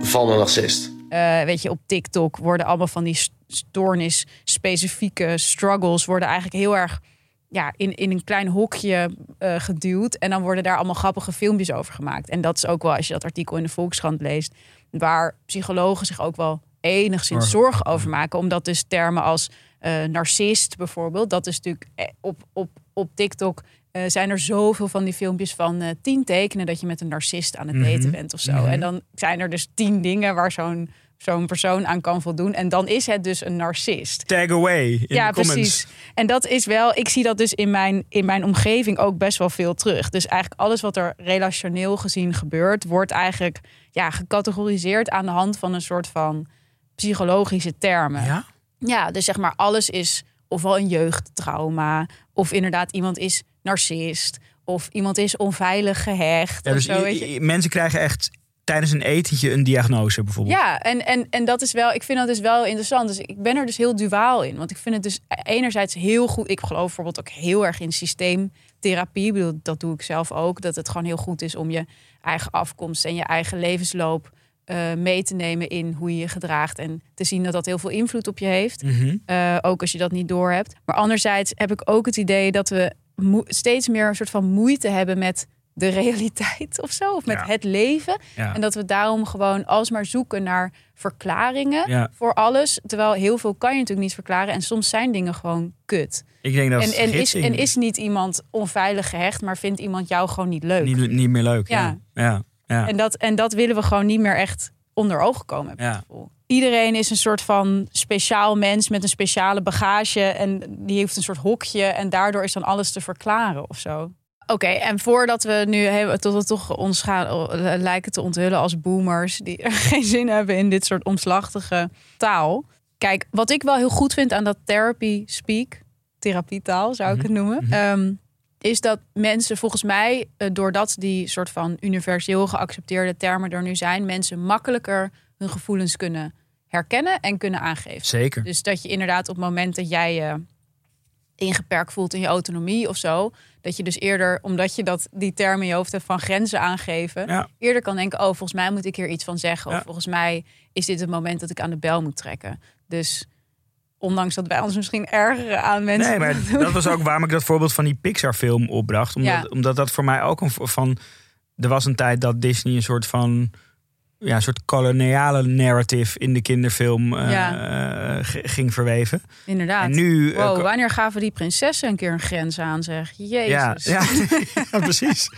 van een narcist. Eh, weet je, op TikTok worden allemaal van die stoornis specifieke struggles worden eigenlijk heel erg ja, in, in een klein hokje eh, geduwd. En dan worden daar allemaal grappige filmpjes over gemaakt. En dat is ook wel, als je dat artikel in de Volkskrant leest, waar psychologen zich ook wel enigszins Zorgen. over maken. Omdat dus termen als eh, narcist bijvoorbeeld, dat is natuurlijk eh, op, op, op TikTok. zijn er zoveel van die filmpjes van tien tekenen dat je met een narcist aan het Mhm. daten bent of zo. Mhm. En dan zijn er dus tien dingen waar zo'n zo'n persoon aan kan voldoen. En dan is het dus een narcist. Tag away in ja, de precies. En dat is wel, ik zie dat dus in mijn, in mijn omgeving ook best wel veel terug. Dus eigenlijk alles wat er relationeel gezien gebeurt, wordt eigenlijk ja, gecategoriseerd aan de hand van een soort van psychologische termen. Ja? Ja, dus zeg maar, alles is ofwel een jeugdtrauma, of inderdaad iemand is narcist, of iemand is onveilig gehecht. Ja, of dus zo, weet je. mensen krijgen echt tijdens een etentje een diagnose bijvoorbeeld. Ja, en, en, en dat is wel, ik vind dat dus wel interessant. Dus ik ben er dus heel duaal in. Want ik vind het dus enerzijds heel goed. Ik geloof bijvoorbeeld ook heel erg in systeemtherapie. Ik bedoel, dat doe ik zelf ook. Dat het gewoon heel goed is om je eigen afkomst en je eigen levensloop eh, mee te nemen in hoe je je gedraagt. En te zien dat dat heel veel invloed op je heeft. Mhm. Eh, ook als je dat niet doorhebt. Maar anderzijds heb ik ook het idee dat we steeds meer een soort van moeite hebben met de realiteit of zo. Of met Ja. het leven. Ja. En dat we daarom gewoon alsmaar zoeken naar verklaringen Ja. voor alles. Terwijl heel veel kan je natuurlijk niet verklaren. En soms zijn dingen gewoon kut. Ik denk dat En, en, is, en is niet iemand onveilig gehecht, maar vindt iemand jou gewoon niet leuk. niet, niet meer leuk. Ja. Ja. En, dat, en dat willen we gewoon niet meer echt onder ogen komen. Ja. Iedereen is een soort van speciaal mens met een speciale bagage. En die heeft een soort hokje. En daardoor is dan alles te verklaren of zo. Oké, en voordat we nu hebben, tot we toch ons gaan eh, lijken te onthullen als boomers die er geen zin hebben in dit soort omslachtige taal. Kijk, wat ik wel heel goed vind aan dat therapy speak, therapietaal zou ik het noemen. ehm, is dat mensen volgens mij, eh, doordat die soort van universeel geaccepteerde termen er nu zijn, mensen makkelijker hun gevoelens kunnen herkennen en kunnen aangeven. Zeker. Dus dat je inderdaad op het moment dat jij je ingeperkt voelt in je autonomie of zo, dat je dus eerder, omdat je dat die term in je hoofd hebt van grenzen aangeven, Ja. eerder kan denken, oh, volgens mij moet ik hier iets van zeggen. Ja. Of volgens mij is dit het moment dat ik aan de bel moet trekken. Dus ondanks dat wij ons misschien ergeren aan mensen. Nee, maar dat was ook waarom ik dat voorbeeld van die Pixar-film opbracht. Omdat, Ja. omdat dat voor mij ook een van. Er was een tijd dat Disney een soort van. Ja, een soort koloniale narrative in de kinderfilm eh, Ja. eh, ging verweven. Inderdaad. En nu. eh, Wow, wanneer gaven die prinsessen een keer een grens aan, zeg? Jezus. ja, ja, precies.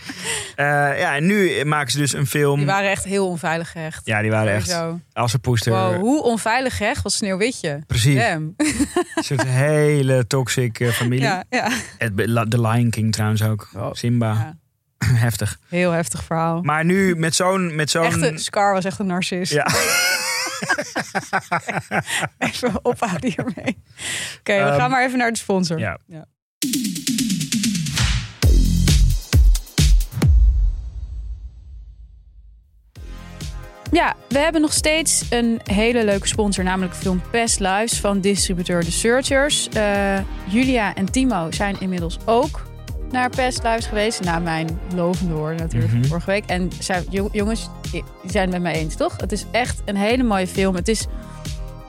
Ja, en nu maken ze dus een film. Die waren echt heel onveilig gehecht. Ja, die waren echt als een poester. Wow, hoe onveilig gehecht was Sneeuwwitje. Precies. Damn. Een soort hele toxic familie. Ja, ja. Het, The Lion King trouwens ook. Simba. Ja. Heftig. Heel heftig verhaal. Maar nu met zo'n. Met zo'n Echte, Scar was echt een narcist. Ja. even ophouden hiermee. Oké, we Ehm, gaan maar even naar de sponsor. ja. Ja, we hebben nog steeds een hele leuke sponsor, namelijk film Past Lives van distributeur The Searchers. Eh, Julia en Timo zijn inmiddels ook naar Past Lives geweest. Na mijn lovende woorden natuurlijk Mhm. vorige week. En jo- jongens, die zijn het met mij eens, toch? Het is echt een hele mooie film. Het is,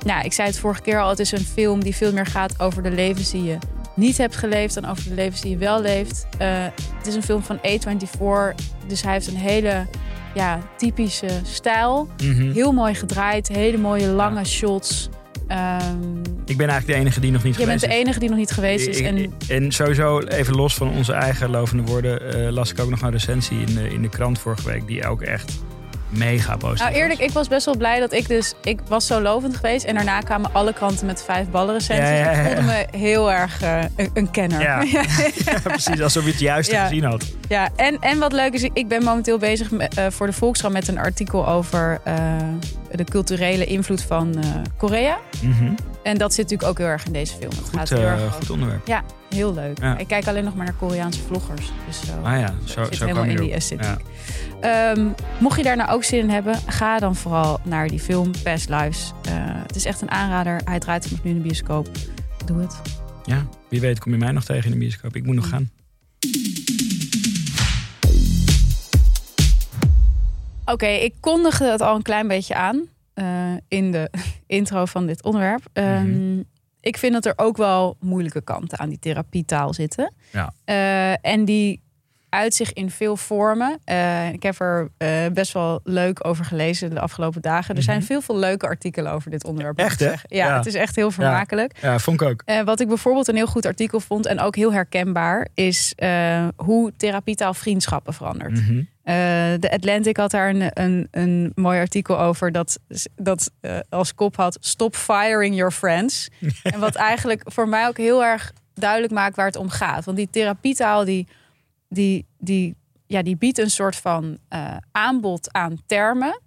nou, ik zei het vorige keer al, het is een film die veel meer gaat over de levens die je niet hebt geleefd dan over de levens die je wel leeft. Eh, het is een film van A24, dus hij heeft een hele ja, typische stijl. Mhm. Heel mooi gedraaid, hele mooie lange shots. Ehm, Ik ben eigenlijk de enige die nog niet je bent geweest de is. enige die nog niet geweest is. En sowieso, even los van onze eigen lovende woorden, eh, las ik ook nog een recensie in de, in de krant vorige week, die ook echt mega positief nou was. eerlijk, ik was best wel blij dat ik dus... Ik was zo lovend geweest en daarna kwamen alle kranten met vijf ballen recensies. Ja, ja, ja, Ik voelde me heel erg eh, een, een kenner. Ja. Ja, precies, alsof je het juist Ja. gezien had. Ja, en, en wat leuk is, ik ben momenteel bezig met, eh, voor de Volkskrant met een artikel over eh, de culturele invloed van Korea. Mhm. En dat zit natuurlijk ook heel erg in deze film. Het gaat Goed, heel eh, erg goed onderwerp. Ja, heel leuk. Ja. Ik kijk alleen nog maar naar Koreaanse vloggers. Dus zo. Ah ja, zo, zit zo helemaal in die erop. esthetiek. Ehm, mocht je daar nou ook zin in hebben, ga dan vooral naar die film Past Lives. Eh, het is echt een aanrader. Hij draait vanaf nu in de bioscoop. Doe het. Ja. ja, wie weet kom je mij nog tegen in de bioscoop. Ik moet nog gaan. Oké, ik kondigde het al een klein beetje aan eh, in de intro van dit onderwerp. Ehm, Ik vind dat er ook wel moeilijke kanten aan die therapietaal zitten. Ja. Eh, en die uit zich in veel vormen. Eh, ik heb er best wel leuk over gelezen de afgelopen dagen. Er zijn veel, veel leuke artikelen over dit onderwerp. Echt, hè? Ja, Ja. het is echt heel vermakelijk. Ja, vond ik ook. Wat ik bijvoorbeeld een heel goed artikel vond en ook heel herkenbaar, is hoe therapietaal vriendschappen verandert. Mhm. Eh, de Atlantic had daar een, een, een mooi artikel over dat, dat eh, als kop had: Stop firing your friends. en wat eigenlijk voor mij ook heel erg duidelijk maakt waar het om gaat. Want die therapietaal die, die, die, ja, die biedt een soort van eh, aanbod aan termen.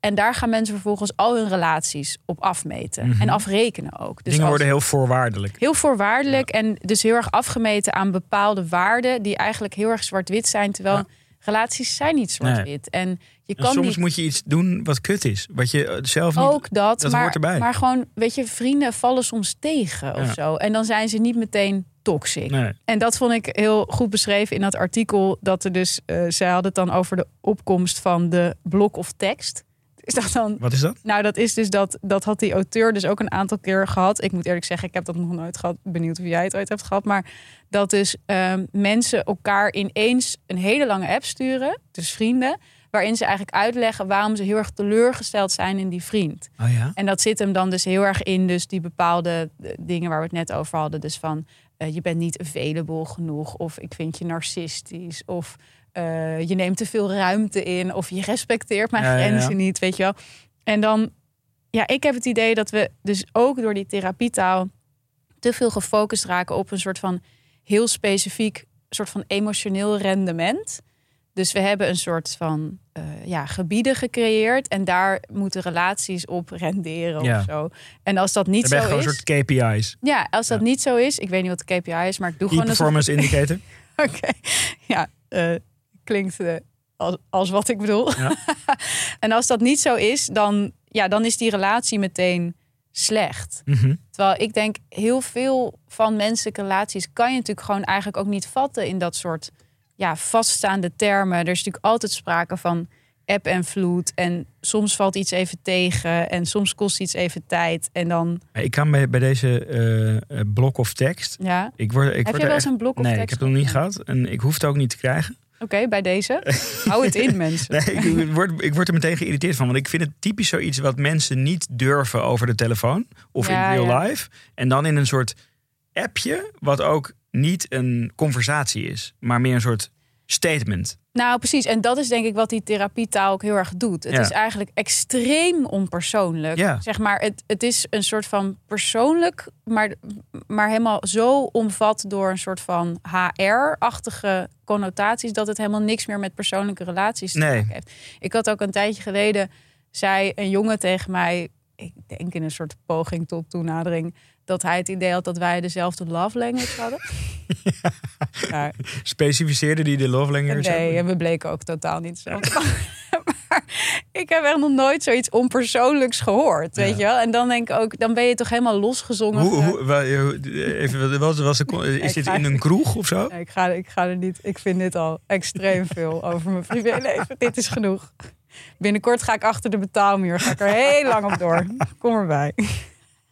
En daar gaan mensen vervolgens al hun relaties op afmeten. Mhm. En afrekenen ook. Dus Dingen als- worden heel voorwaardelijk. Heel voorwaardelijk en dus heel erg afgemeten aan bepaalde waarden die eigenlijk heel erg zwart-wit zijn, terwijl relaties zijn niet zwart-wit. En je En kan soms niet moet je iets doen wat kut is. Wat je eh, zelf niet... ook dat, dat maar, hoort erbij. maar gewoon, weet je, vrienden vallen soms tegen of Ja. zo. En dan zijn ze niet meteen toxic. Nee. En dat vond ik heel goed beschreven in dat artikel. Dat er dus, eh zij hadden het dan over de opkomst van de blok of tekst. Is dat dan Wat is dat? nou, dat is dus dat, dat had die auteur dus ook een aantal keer gehad. Ik moet eerlijk zeggen, ik heb dat nog nooit gehad. Benieuwd of jij het ooit hebt gehad. Maar dat dus ehm, mensen elkaar ineens een hele lange app sturen, dus vrienden, waarin ze eigenlijk uitleggen waarom ze heel erg teleurgesteld zijn in die vriend. Oh ja? En dat zit hem dan dus heel erg in, dus die bepaalde eh, dingen waar we het net over hadden. Dus van eh, je bent niet available genoeg, of ik vind je narcistisch, of eh, je neemt te veel ruimte in, of je respecteert mijn Ja, ja, ja. grenzen niet, weet je wel. En dan, ja, ik heb het idee dat we dus ook door die therapietaal te veel gefocust raken op een soort van heel specifiek, soort van emotioneel rendement. Dus we hebben een soort van eh, ja, gebieden gecreëerd en daar moeten relaties op renderen Ja. of zo. En als dat niet zo gewoon is, een soort KPI's. ja, als dat niet zo is, ik weet niet wat de KPI is, maar ik doe gewoon alsof, Performance Indicator. Oké, ja, eh, klinkt eh, als, als wat ik bedoel. Ja. en als dat niet zo is, dan, ja, dan is die relatie meteen slecht. Mhm. Terwijl ik denk, heel veel van menselijke relaties kan je natuurlijk gewoon eigenlijk ook niet vatten in dat soort ja, vaststaande termen. Er is natuurlijk altijd sprake van eb en vloed. En soms valt iets even tegen en soms kost iets even tijd. En dan, Ik kan bij, bij deze eh, eh, blok of tekst. ja. Ik word, ik Heb word jij er wel eens echt- een blok of nee, tekst ik heb het nog niet gehad. En ik hoef het ook niet te krijgen. Oké, bij deze. Hou het in, mensen. Nee, ik word, ik word er meteen geïrriteerd van. Want ik vind het typisch zoiets wat mensen niet durven over de telefoon. Of Ja, in real ja. life. En dan in een soort appje. Wat ook niet een conversatie is. Maar meer een soort statement. Nou, precies. En dat is denk ik wat die therapietaal ook heel erg doet. Het Ja. is eigenlijk extreem onpersoonlijk. Ja. Zeg maar, het, het is een soort van persoonlijk, maar, maar helemaal zo omvat door een soort van HR-achtige connotaties dat het helemaal niks meer met persoonlijke relaties te Nee. maken heeft. Ik had ook een tijdje geleden, zei een jongen tegen mij, ik denk in een soort poging tot toenadering, dat hij het idee had dat wij dezelfde love language hadden. Ja, Specificeerde die de love language? Nee, en we bleken ook totaal niet hetzelfde. maar ik heb echt nog nooit zoiets onpersoonlijks gehoord, weet je wel? En dan denk ik ook, dan ben je toch helemaal losgezongen. Hoe, hoe, wa- hoe- even, was, was de, is dit in een kroeg of zo? Nee, ik, ga, ik ga er niet. Ik vind dit al extreem veel over mijn privéleven. dit is genoeg. Binnenkort ga ik achter de betaalmuur. Ga ik er heel lang op door. Kom erbij.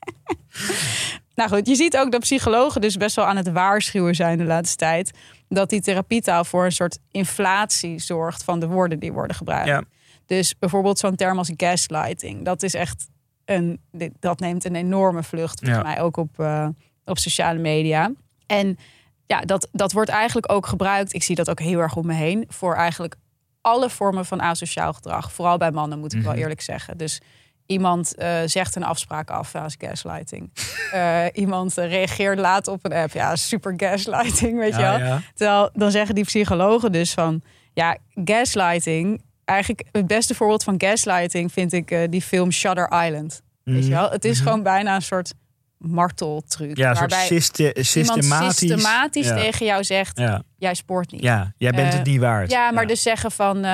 nou goed, je ziet ook dat psychologen dus best wel aan het waarschuwen zijn de laatste tijd. Dat die therapietaal voor een soort inflatie zorgt van de woorden die worden gebruikt. Ja. Dus bijvoorbeeld zo'n term als gaslighting. Dat is echt een, dat neemt een enorme vlucht. Volgens Ja. mij ook op, eh, op sociale media. En ja, dat, dat wordt eigenlijk ook gebruikt. Ik zie dat ook heel erg om me heen. Voor eigenlijk alle vormen van asociaal gedrag. Vooral bij mannen, moet ik wel Mhm. eerlijk zeggen. Dus iemand eh, zegt een afspraak af, ja, is gaslighting. Eh, iemand eh, reageert laat op een app, ja, super gaslighting, weet je wel. ja. Terwijl dan zeggen die psychologen dus van, ja, gaslighting. Eigenlijk het beste voorbeeld van gaslighting vind ik die film Shutter Island. Weet je wel? Het is gewoon bijna een soort marteltruc. Mhm. Ja, waarbij syste- iemand systematisch. systematisch ja. tegen jou zegt, jij spoort niet. ja, jij bent het niet waard. Ja, maar dus zeggen van,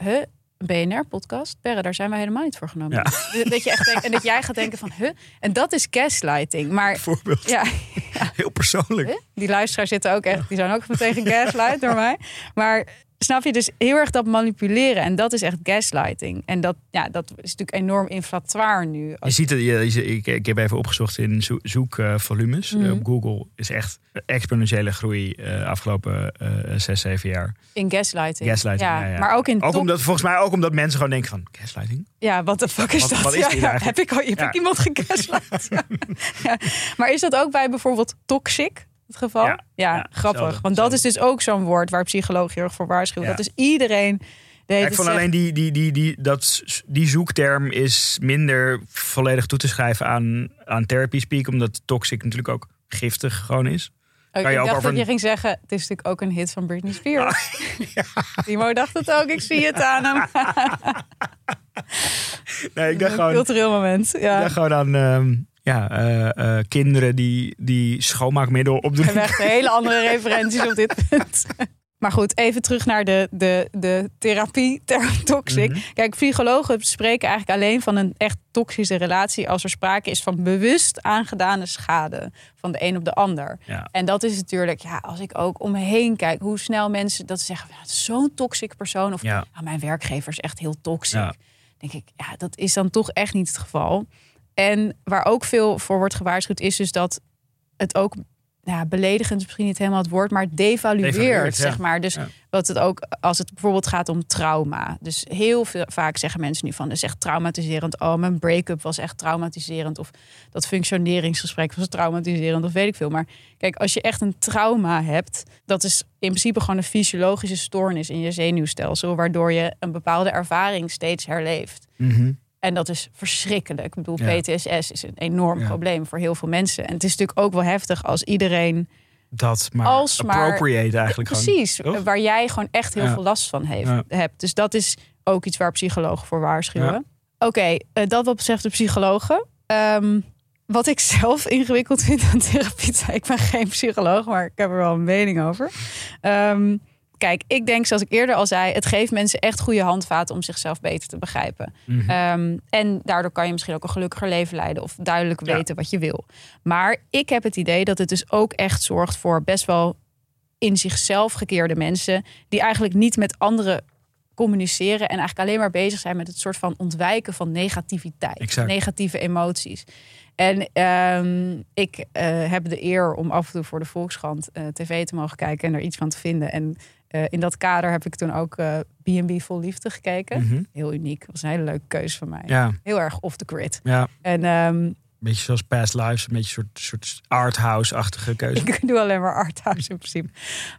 huh, BNR-podcast, Perre, daar zijn wij helemaal niet voor genomen. Ja. Dat je echt denkt, en dat jij gaat denken van, huh, en dat is gaslighting. Maar Bijvoorbeeld. ja, Heel persoonlijk. Huh? Die luisteraars zitten ook echt, die zijn ook meteen gegaslight door mij. Maar snap je dus heel erg dat manipuleren en dat is echt gaslighting. En dat, ja, dat is natuurlijk enorm inflatoire nu. Je ziet het, je, ik, ik heb even opgezocht in zo- zoekvolumes. Mhm. Eh, op Google is echt exponentiële groei uh, afgelopen uh, zes, zeven jaar. In gaslighting. Gaslighting, ja, ja, ja. Maar ook in Ook top- omdat, volgens mij ook omdat mensen gewoon denken van gaslighting. Ja, wat de fuck is Wat- dat? wat is ja? Heb ik, al, heb ik iemand gegaslight? Maar is dat ook bij bijvoorbeeld toxic? Het geval? Ja. Ja, Ja, grappig. Want dat is dus ook zo'n woord waar psychologen heel erg voor waarschuwen. Ja. Dat is iedereen. De hele ik vond alleen die, die, die, die, dat, die zoekterm is minder volledig toe te schrijven aan, aan therapy speak. Omdat toxic natuurlijk ook giftig gewoon is. Oh, Kan je ik ook dacht dat je een- ging zeggen, het is natuurlijk ook een hit van Britney Spears. Timo dacht het ook, ik zie het aan hem. Nee, ik dacht Een gewoon, cultureel moment. ik Ja. dacht gewoon aan ehm, ja, eh, eh, kinderen die, die schoonmaakmiddel opdoen. We hebben echt hele andere referenties op dit punt. Maar goed, even terug naar de, de, de therapie term toxic. Mhm. Kijk, psychologen spreken eigenlijk alleen van een echt toxische relatie als er sprake is van bewust aangedane schade van de een op de ander. Ja. En dat is natuurlijk, ja, als ik ook om me heen kijk, hoe snel mensen dat ze zeggen, is zo'n toxic persoon. Of Ja. "Ah, mijn werkgever is echt heel toxic. Ja. Denk ik, ja, dat is dan toch echt niet het geval. En waar ook veel voor wordt gewaarschuwd, is dus dat het ook ja, beledigend is misschien niet helemaal het woord, maar devalueert, zeg maar. Dus Ja. wat het ook als het bijvoorbeeld gaat om trauma. Dus heel veel, vaak zeggen mensen nu van, dat is echt traumatiserend. Oh, mijn break-up was echt traumatiserend. Of dat functioneringsgesprek was traumatiserend. Of weet ik veel. Maar kijk, als je echt een trauma hebt, dat is in principe gewoon een fysiologische stoornis in je zenuwstelsel, waardoor je een bepaalde ervaring steeds herleeft. Mhm. En dat is verschrikkelijk. Ik bedoel, Ja. PTSS is een enorm Ja. probleem voor heel veel mensen. En het is natuurlijk ook wel heftig als iedereen Dat maar Als maar- appropriate eigenlijk Precies, gewoon. waar jij gewoon echt heel Ja. veel last van heeft, hebt. Dus dat is ook iets waar psychologen voor waarschuwen. Oké, eh, dat wat betreft de psychologen. Ehm, wat ik zelf ingewikkeld vind aan therapie, ik ben geen psycholoog, maar ik heb er wel een mening over. Ehm, kijk, ik denk, zoals ik eerder al zei, het geeft mensen echt goede handvaten om zichzelf beter te begrijpen. Mhm. Ehm, en daardoor kan je misschien ook een gelukkiger leven leiden of duidelijk Ja. weten wat je wil. Maar ik heb het idee dat het dus ook echt zorgt voor best wel in zichzelf gekeerde mensen die eigenlijk niet met anderen communiceren en eigenlijk alleen maar bezig zijn met het soort van ontwijken van negativiteit, Exact. negatieve emoties. En ehm, ik eh, heb de eer om af en toe voor de Volkskrant eh, tv te mogen kijken en er iets van te vinden. En eh, in dat kader heb ik toen ook eh, B&B Vol Liefde gekeken. Mhm. Heel uniek. Dat was een hele leuke keuze van mij. Ja, Heel erg off the grid. ja. En ehm, Een beetje zoals Past Lives, een beetje een soort, soort arthouse-achtige keuze. ik doe alleen maar arthouse in principe.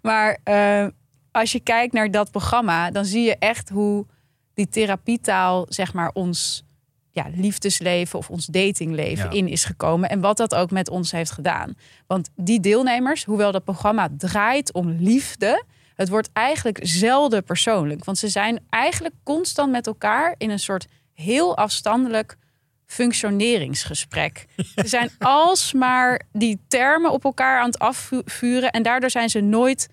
Maar eh, als je kijkt naar dat programma, dan zie je echt hoe die therapietaal, zeg maar, ons ja, liefdesleven of ons datingleven Ja. in is gekomen. En wat dat ook met ons heeft gedaan. Want die deelnemers, hoewel dat programma draait om liefde, het wordt eigenlijk zelden persoonlijk. Want ze zijn eigenlijk constant met elkaar in een soort heel afstandelijk functioneringsgesprek. Ze zijn alsmaar die termen op elkaar aan het afvuren en daardoor zijn ze nooit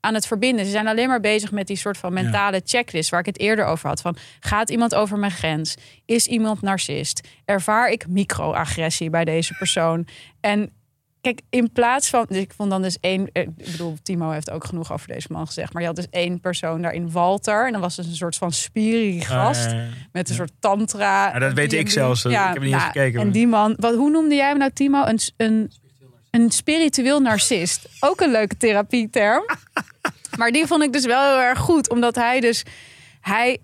aan het verbinden. Ze zijn alleen maar bezig met die soort van mentale checklist waar ik het eerder over had. Van gaat iemand over mijn grens? Is iemand narcist? Ervaar ik microagressie bij deze persoon? En kijk, in plaats van. Dus ik vond dan dus één. eh, Ik bedoel, Timo heeft ook genoeg over deze man gezegd. Maar je had dus één persoon daarin, Walter. En dan was dus een soort van spiri gast. Eh, met een soort tantra. Ja, dat weet ik zelfs. Ik heb niet eens gekeken, En maar- die man, wat, hoe noemde jij hem nou, Timo? Een, een, een spiritueel narcist. Ook een leuke therapieterm. Maar die vond ik dus wel heel erg goed. Omdat hij dus... Hij,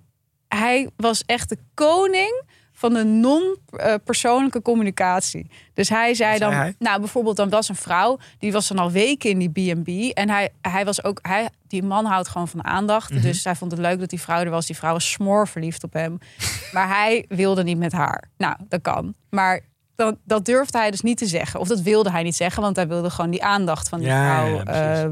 hij was echt de koning van de non-persoonlijke communicatie. Dus hij zei dan... zei hij? Nou, bijvoorbeeld dan was een vrouw... die was dan al weken in die B&B. En hij, hij was ook... Hij, die man houdt gewoon van aandacht. Mhm. Dus hij vond het leuk dat die vrouw er was. Die vrouw was smoor verliefd op hem. Maar hij wilde niet met haar. Nou, dat kan. Maar dan, dat durfde hij dus niet te zeggen. Of dat wilde hij niet zeggen, want hij wilde gewoon die aandacht van die Ja, vrouw. ja, eh,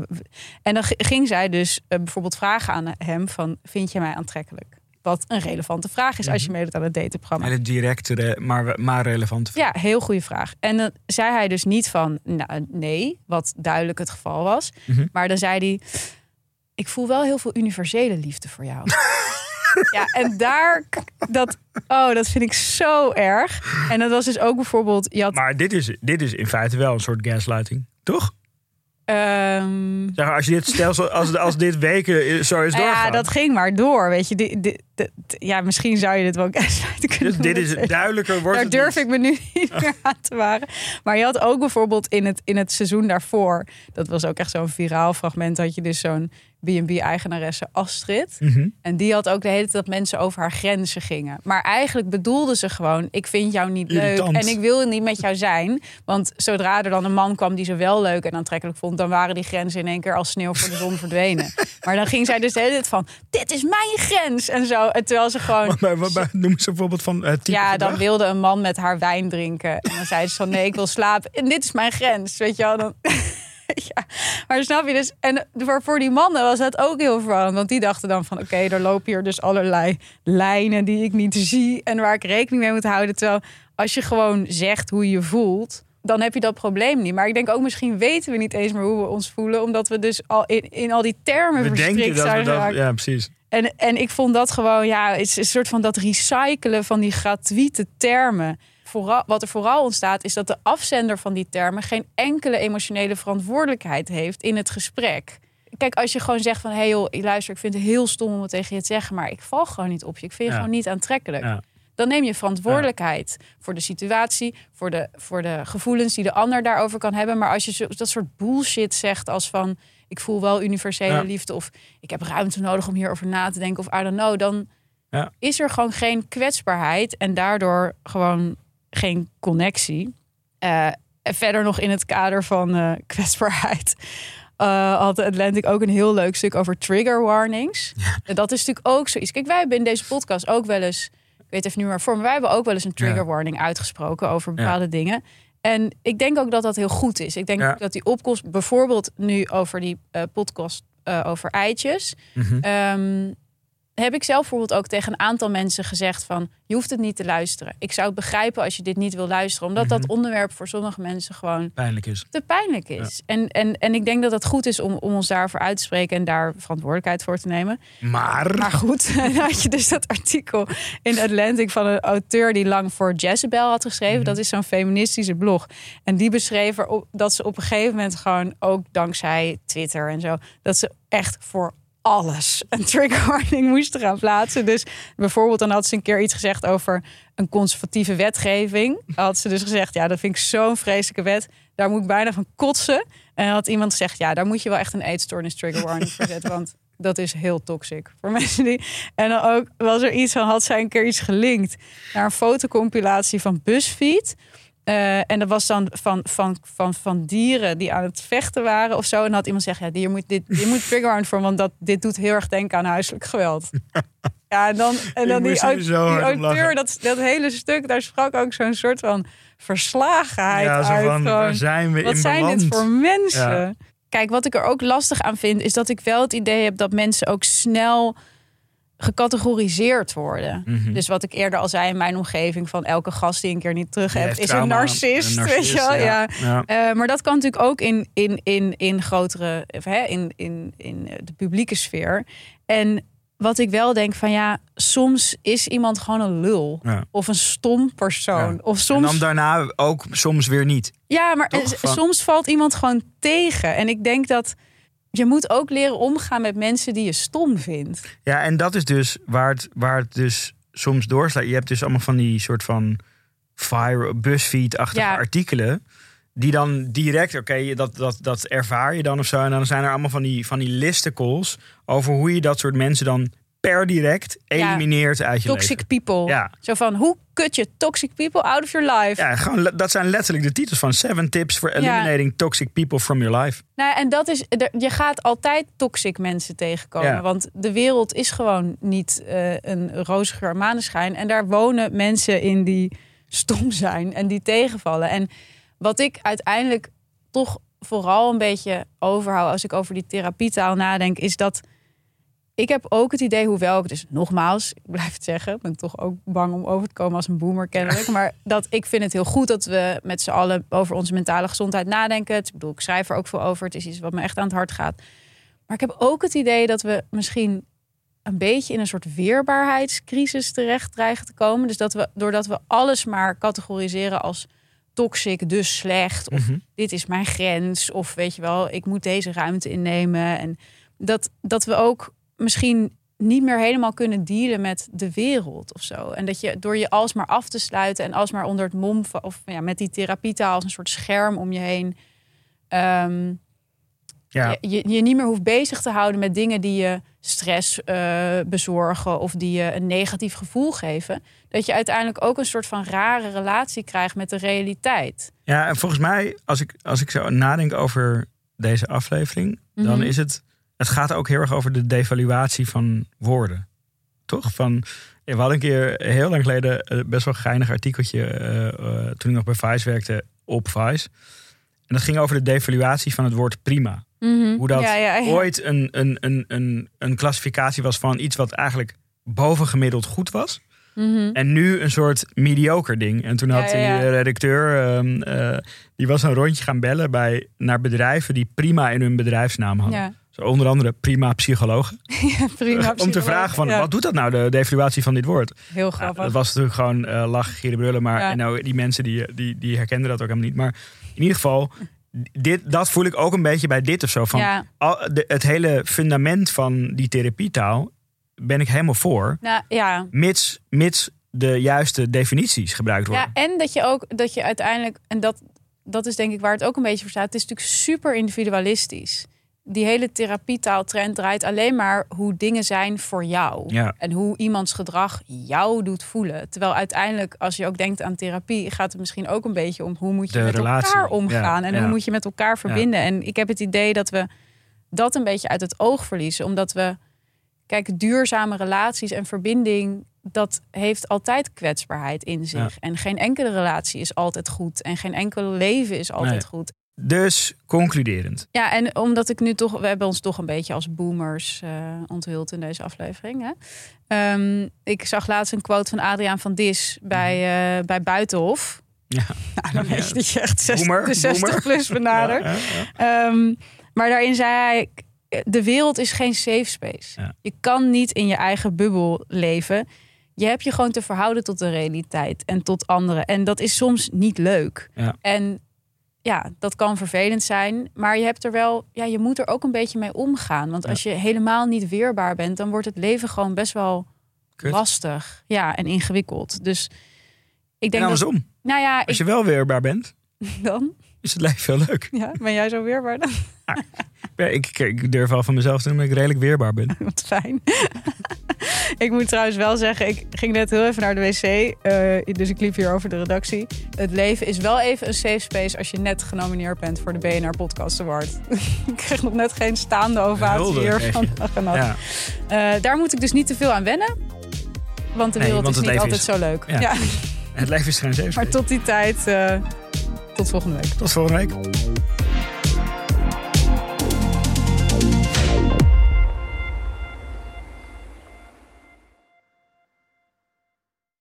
en dan ging zij dus eh, bijvoorbeeld vragen aan hem van... vind je mij aantrekkelijk? Wat een relevante vraag is als je meedoet aan het dateprogramma. Hele directe, maar, maar relevante Ja, heel goede vraag. En dan zei hij dus niet van nou, nee, wat duidelijk het geval was. Mhm. Maar dan zei hij: Ik voel wel heel veel universele liefde voor jou. ja, en daar, dat, oh, dat vind ik zo erg. En dat was dus ook bijvoorbeeld, je had, Maar dit is, dit is in feite wel een soort gaslighting, toch? Ehm, Zeg, maar, als, je dit stelsel, als, als dit weken zo is doorgaan. ja, dat ging maar door, weet je. Dit, dit, dit- ja, misschien zou je dit wel gaslighten kunnen dus dit is duidelijker wordt Daar het durf niet. ik me nu niet meer aan te wagen. Maar je had ook bijvoorbeeld in het, in het seizoen daarvoor... dat was ook echt zo'n viraal fragment... had je dus zo'n B&B-eigenaresse Astrid. Mhm. En die had ook de hele tijd dat mensen over haar grenzen gingen. Maar eigenlijk bedoelde ze gewoon... ik vind jou niet Irritant. leuk en ik wil niet met jou zijn. Want zodra er dan een man kwam die ze wel leuk en aantrekkelijk vond... dan waren die grenzen in één keer als sneeuw voor de zon verdwenen. Maar dan ging zij dus de hele tijd van... dit is mijn grens en zo. En terwijl ze gewoon... Maar, maar, maar, noem eens een voorbeeld van eh type Ja, gedrag. dan wilde een man met haar wijn drinken. En dan zei ze van nee, ik wil slapen. En dit is mijn grens, weet je wel. Dan... ja, maar snap je dus... En voor, voor die mannen was dat ook heel verwarrend. Want die dachten dan van oké, er lopen hier dus allerlei lijnen die ik niet zie. En waar ik rekening mee moet houden. Terwijl als je gewoon zegt hoe je voelt... Dan heb je dat probleem niet. Maar ik denk ook misschien weten we niet eens meer hoe we ons voelen. Omdat we dus al in, in al die termen We verstrikt zijn geraakt. Ja, precies. En, en ik vond dat gewoon, ja, het is een soort van dat recyclen van die gratuite termen. Vooral, wat er vooral ontstaat, is dat de afzender van die termen geen enkele emotionele verantwoordelijkheid heeft in het gesprek. Kijk, als je gewoon zegt van, hé hey joh, luister, ik vind het heel stom om het tegen je te zeggen, maar ik val gewoon niet op je. Ik vind je Ja. gewoon niet aantrekkelijk. Ja. Dan neem je verantwoordelijkheid voor de situatie, voor de, voor de gevoelens die de ander daarover kan hebben. Maar als je zo, dat soort bullshit zegt als van, ik voel wel universele liefde of ik heb ruimte nodig om hierover na te denken of I don't know, dan Ja. is er gewoon geen kwetsbaarheid en daardoor gewoon geen connectie. Eh, en verder nog in het kader van eh, kwetsbaarheid. eh, had de Atlantic ook een heel leuk stuk over trigger warnings. En dat is natuurlijk ook zoiets. Kijk, wij hebben in deze podcast ook wel eens, ik weet even niet meer voor, maar wij hebben ook wel eens een trigger Ja. warning uitgesproken over bepaalde dingen. En ik denk ook dat dat heel goed is. Ik denk ook dat die opkomst, bijvoorbeeld nu over die podcast over eitjes. Mhm. Ehm, heb ik zelf bijvoorbeeld ook tegen een aantal mensen gezegd van... je hoeft het niet te luisteren. Ik zou het begrijpen als je dit niet wil luisteren. Omdat dat onderwerp voor sommige mensen gewoon Pijnlijk is. te pijnlijk is. En, en, en ik denk dat het goed is om, om ons daarvoor uit te spreken... en daar verantwoordelijkheid voor te nemen. Maar. Maar goed, dan had je dus dat artikel in Atlantic van een auteur die lang voor Jezebel had geschreven. Dat is zo'n feministische blog. En die beschreef erop dat ze op een gegeven moment gewoon ook dankzij Twitter en zo, dat ze echt voor alles een trigger warning moesten gaan plaatsen. Dus bijvoorbeeld dan had ze een keer iets gezegd over een conservatieve wetgeving. Had ze dus gezegd, ja, dat vind ik zo'n vreselijke wet. Daar moet ik bijna van kotsen. En had iemand gezegd, ja, daar moet je wel echt een eetstoornis trigger warning voor zetten. Want dat is heel toxic voor mensen die. En dan ook was er iets van, had zij een keer iets gelinkt naar een fotocompilatie van BuzzFeed. Eh, en dat was dan van, van, van, van dieren die aan het vechten waren of zo. En dan had iemand zeggen, ja, dier moet dit, je moet trigger voor, want dat, dit doet heel erg denken aan huiselijk geweld. Ja, en dan, en dan die, die auteur, dat, dat hele stuk, daar sprak ook zo'n soort van verslagenheid Ja, zo uit. van, gewoon. zijn we Wat in zijn dit voor mensen? Ja. Kijk, wat ik er ook lastig aan vind, is dat ik wel het idee heb dat mensen ook snel gecategoriseerd worden. Mhm. Dus wat ik eerder al zei in mijn omgeving, van elke gast die een keer niet terug hebt, is een narcist. een weet je wel? ja. Ja. Ja. Eh, maar dat kan natuurlijk ook in, in, in, in grotere, of, hè, in, in, in de publieke sfeer. En wat ik wel denk van ja, soms is iemand gewoon een lul. Ja. Of een stom persoon. Of En soms dan daarna ook soms weer niet. ja, maar Toch? soms valt iemand gewoon tegen. En ik denk dat je moet ook leren omgaan met mensen die je stom vindt. Ja, en dat is dus waar het, waar het dus soms doorslaat. Je hebt dus allemaal van die soort van fire, BuzzFeed-achtige Ja. artikelen. Die dan direct, oké, dat, dat, dat ervaar je dan of zo. En dan zijn er allemaal van die, van die listicles over hoe je dat soort mensen dan per direct elimineert uit je Toxic leven. people. Ja. Zo van, hoe kut je toxic people out of your life? Ja, gewoon, dat zijn letterlijk de titels van Seven Tips for Eliminating Toxic People from Your Life. Nou, en dat is, je gaat altijd toxic mensen tegenkomen. Ja. Want de wereld is gewoon niet eh, een roze geur maneschijn. En daar wonen mensen in die stom zijn en die tegenvallen. En wat ik uiteindelijk toch vooral een beetje overhoud als ik over die therapietaal nadenk, is dat ik heb ook het idee, hoewel ik dus nogmaals, ik blijf het zeggen, ik ben toch ook bang om over te komen als een boomer kennelijk, maar dat ik vind het heel goed dat we met z'n allen over onze mentale gezondheid nadenken. Ik bedoel, ik schrijf er ook veel over. Het is iets wat me echt aan het hart gaat. Maar ik heb ook het idee dat we misschien een beetje in een soort weerbaarheidscrisis terecht dreigen te komen. Dus dat we, doordat we alles maar categoriseren als toxic, dus slecht. Of Mhm. dit is mijn grens. Of weet je wel, ik moet deze ruimte innemen. En dat, dat we ook misschien niet meer helemaal kunnen dealen met de wereld of zo. En dat je door je alsmaar af te sluiten en alsmaar onder het mom van, of ja, met die therapietaal als een soort scherm om je heen. ehm, Ja. je, je, je niet meer hoeft bezig te houden met dingen die je stress eh, bezorgen of die je een negatief gevoel geven. Dat je uiteindelijk ook een soort van rare relatie krijgt met de realiteit. Ja, en volgens mij, als ik, als ik zo nadenk over deze aflevering, dan Mhm. is het. Het gaat ook heel erg over de devaluatie van woorden. Toch? Van, we hadden een keer heel lang geleden eh, best wel een geinig artikeltje. eh, eh, toen ik nog bij Vice werkte op Vice. En dat ging over de devaluatie van het woord prima. Hoe dat Ja, ja, ja. ooit een, een, een, een, een klassificatie was van iets wat eigenlijk bovengemiddeld goed was. Mhm. En nu een soort mediocre ding. En toen had ja, ja. die redacteur, ehm, eh, die was een rondje gaan bellen bij, naar bedrijven die prima in hun bedrijfsnaam hadden. Zo onder andere prima psychologen. Ja, prima. Om te vragen van, Ja. wat doet dat nou, de devaluatie van dit woord? Heel Nou, grappig. dat was natuurlijk gewoon eh lachen, gieren, brullen. Maar Ja. en nou, die mensen die, die, die herkenden dat ook helemaal niet. Maar in ieder geval, dit, dat voel ik ook een beetje bij dit of zo. Van, al, de, het hele fundament van die therapietaal ben ik helemaal voor. Nou ja. Mits, mits de juiste definities gebruikt worden. Ja, en dat je ook dat je uiteindelijk, en dat, dat is denk ik waar het ook een beetje voor staat. Het is natuurlijk super individualistisch. Die hele therapietaaltrend draait alleen maar hoe dingen zijn voor jou. Ja. En hoe iemands gedrag jou doet voelen. Terwijl uiteindelijk, als je ook denkt aan therapie, gaat het misschien ook een beetje om hoe moet je De met relatie. elkaar omgaan. Ja, en ja. hoe moet je met elkaar verbinden. En ik heb het idee dat we dat een beetje uit het oog verliezen. Omdat we, kijk, duurzame relaties en verbinding, dat heeft altijd kwetsbaarheid in zich. En geen enkele relatie is altijd goed. En geen enkel leven is altijd Nee. goed. Dus concluderend. Ja, en omdat ik nu toch, we hebben ons toch een beetje als boomers eh onthuld in deze aflevering. Hè? Ehm, ik zag laatst een quote van Adriaan van Dis bij, eh, bij Buitenhof. Ja. Nou, dan weet je dat je echt 60, Boomer, de 60 boomer. plus benadert. Ja, ja, Ehm, maar daarin zei hij, de wereld is geen safe space. Je kan niet in je eigen bubbel leven. Je hebt je gewoon te verhouden tot de realiteit en tot anderen. En dat is soms niet leuk. Ja. En ja, dat kan vervelend zijn. Maar je hebt er wel, ja, je moet er ook een beetje mee omgaan. Want als je helemaal niet weerbaar bent, dan wordt het leven gewoon best wel Kut. lastig. Ja, en ingewikkeld. Dus ik denk En dat. andersom. Nou ja, Als ik, je wel weerbaar bent, dan. is het leven veel leuk. Ja, ben jij zo weerbaar dan? Ja, ik, ik, ik durf wel van mezelf te doen dat ik redelijk weerbaar ben. Wat fijn. ik moet trouwens wel zeggen, ik ging net heel even naar de wc. eh, dus ik liep hier over de redactie. Het leven is wel even een safe space als je net genomineerd bent voor de BNR Podcast Award. ik kreeg nog net geen staande ovatie hier van. Ja. Eh, daar moet ik dus niet te veel aan wennen. Want de Nee, wereld want is niet altijd is- zo leuk. Ja. Ja. Het leven is geen safe Maar space. tot die tijd, eh, tot volgende week. Tot volgende week.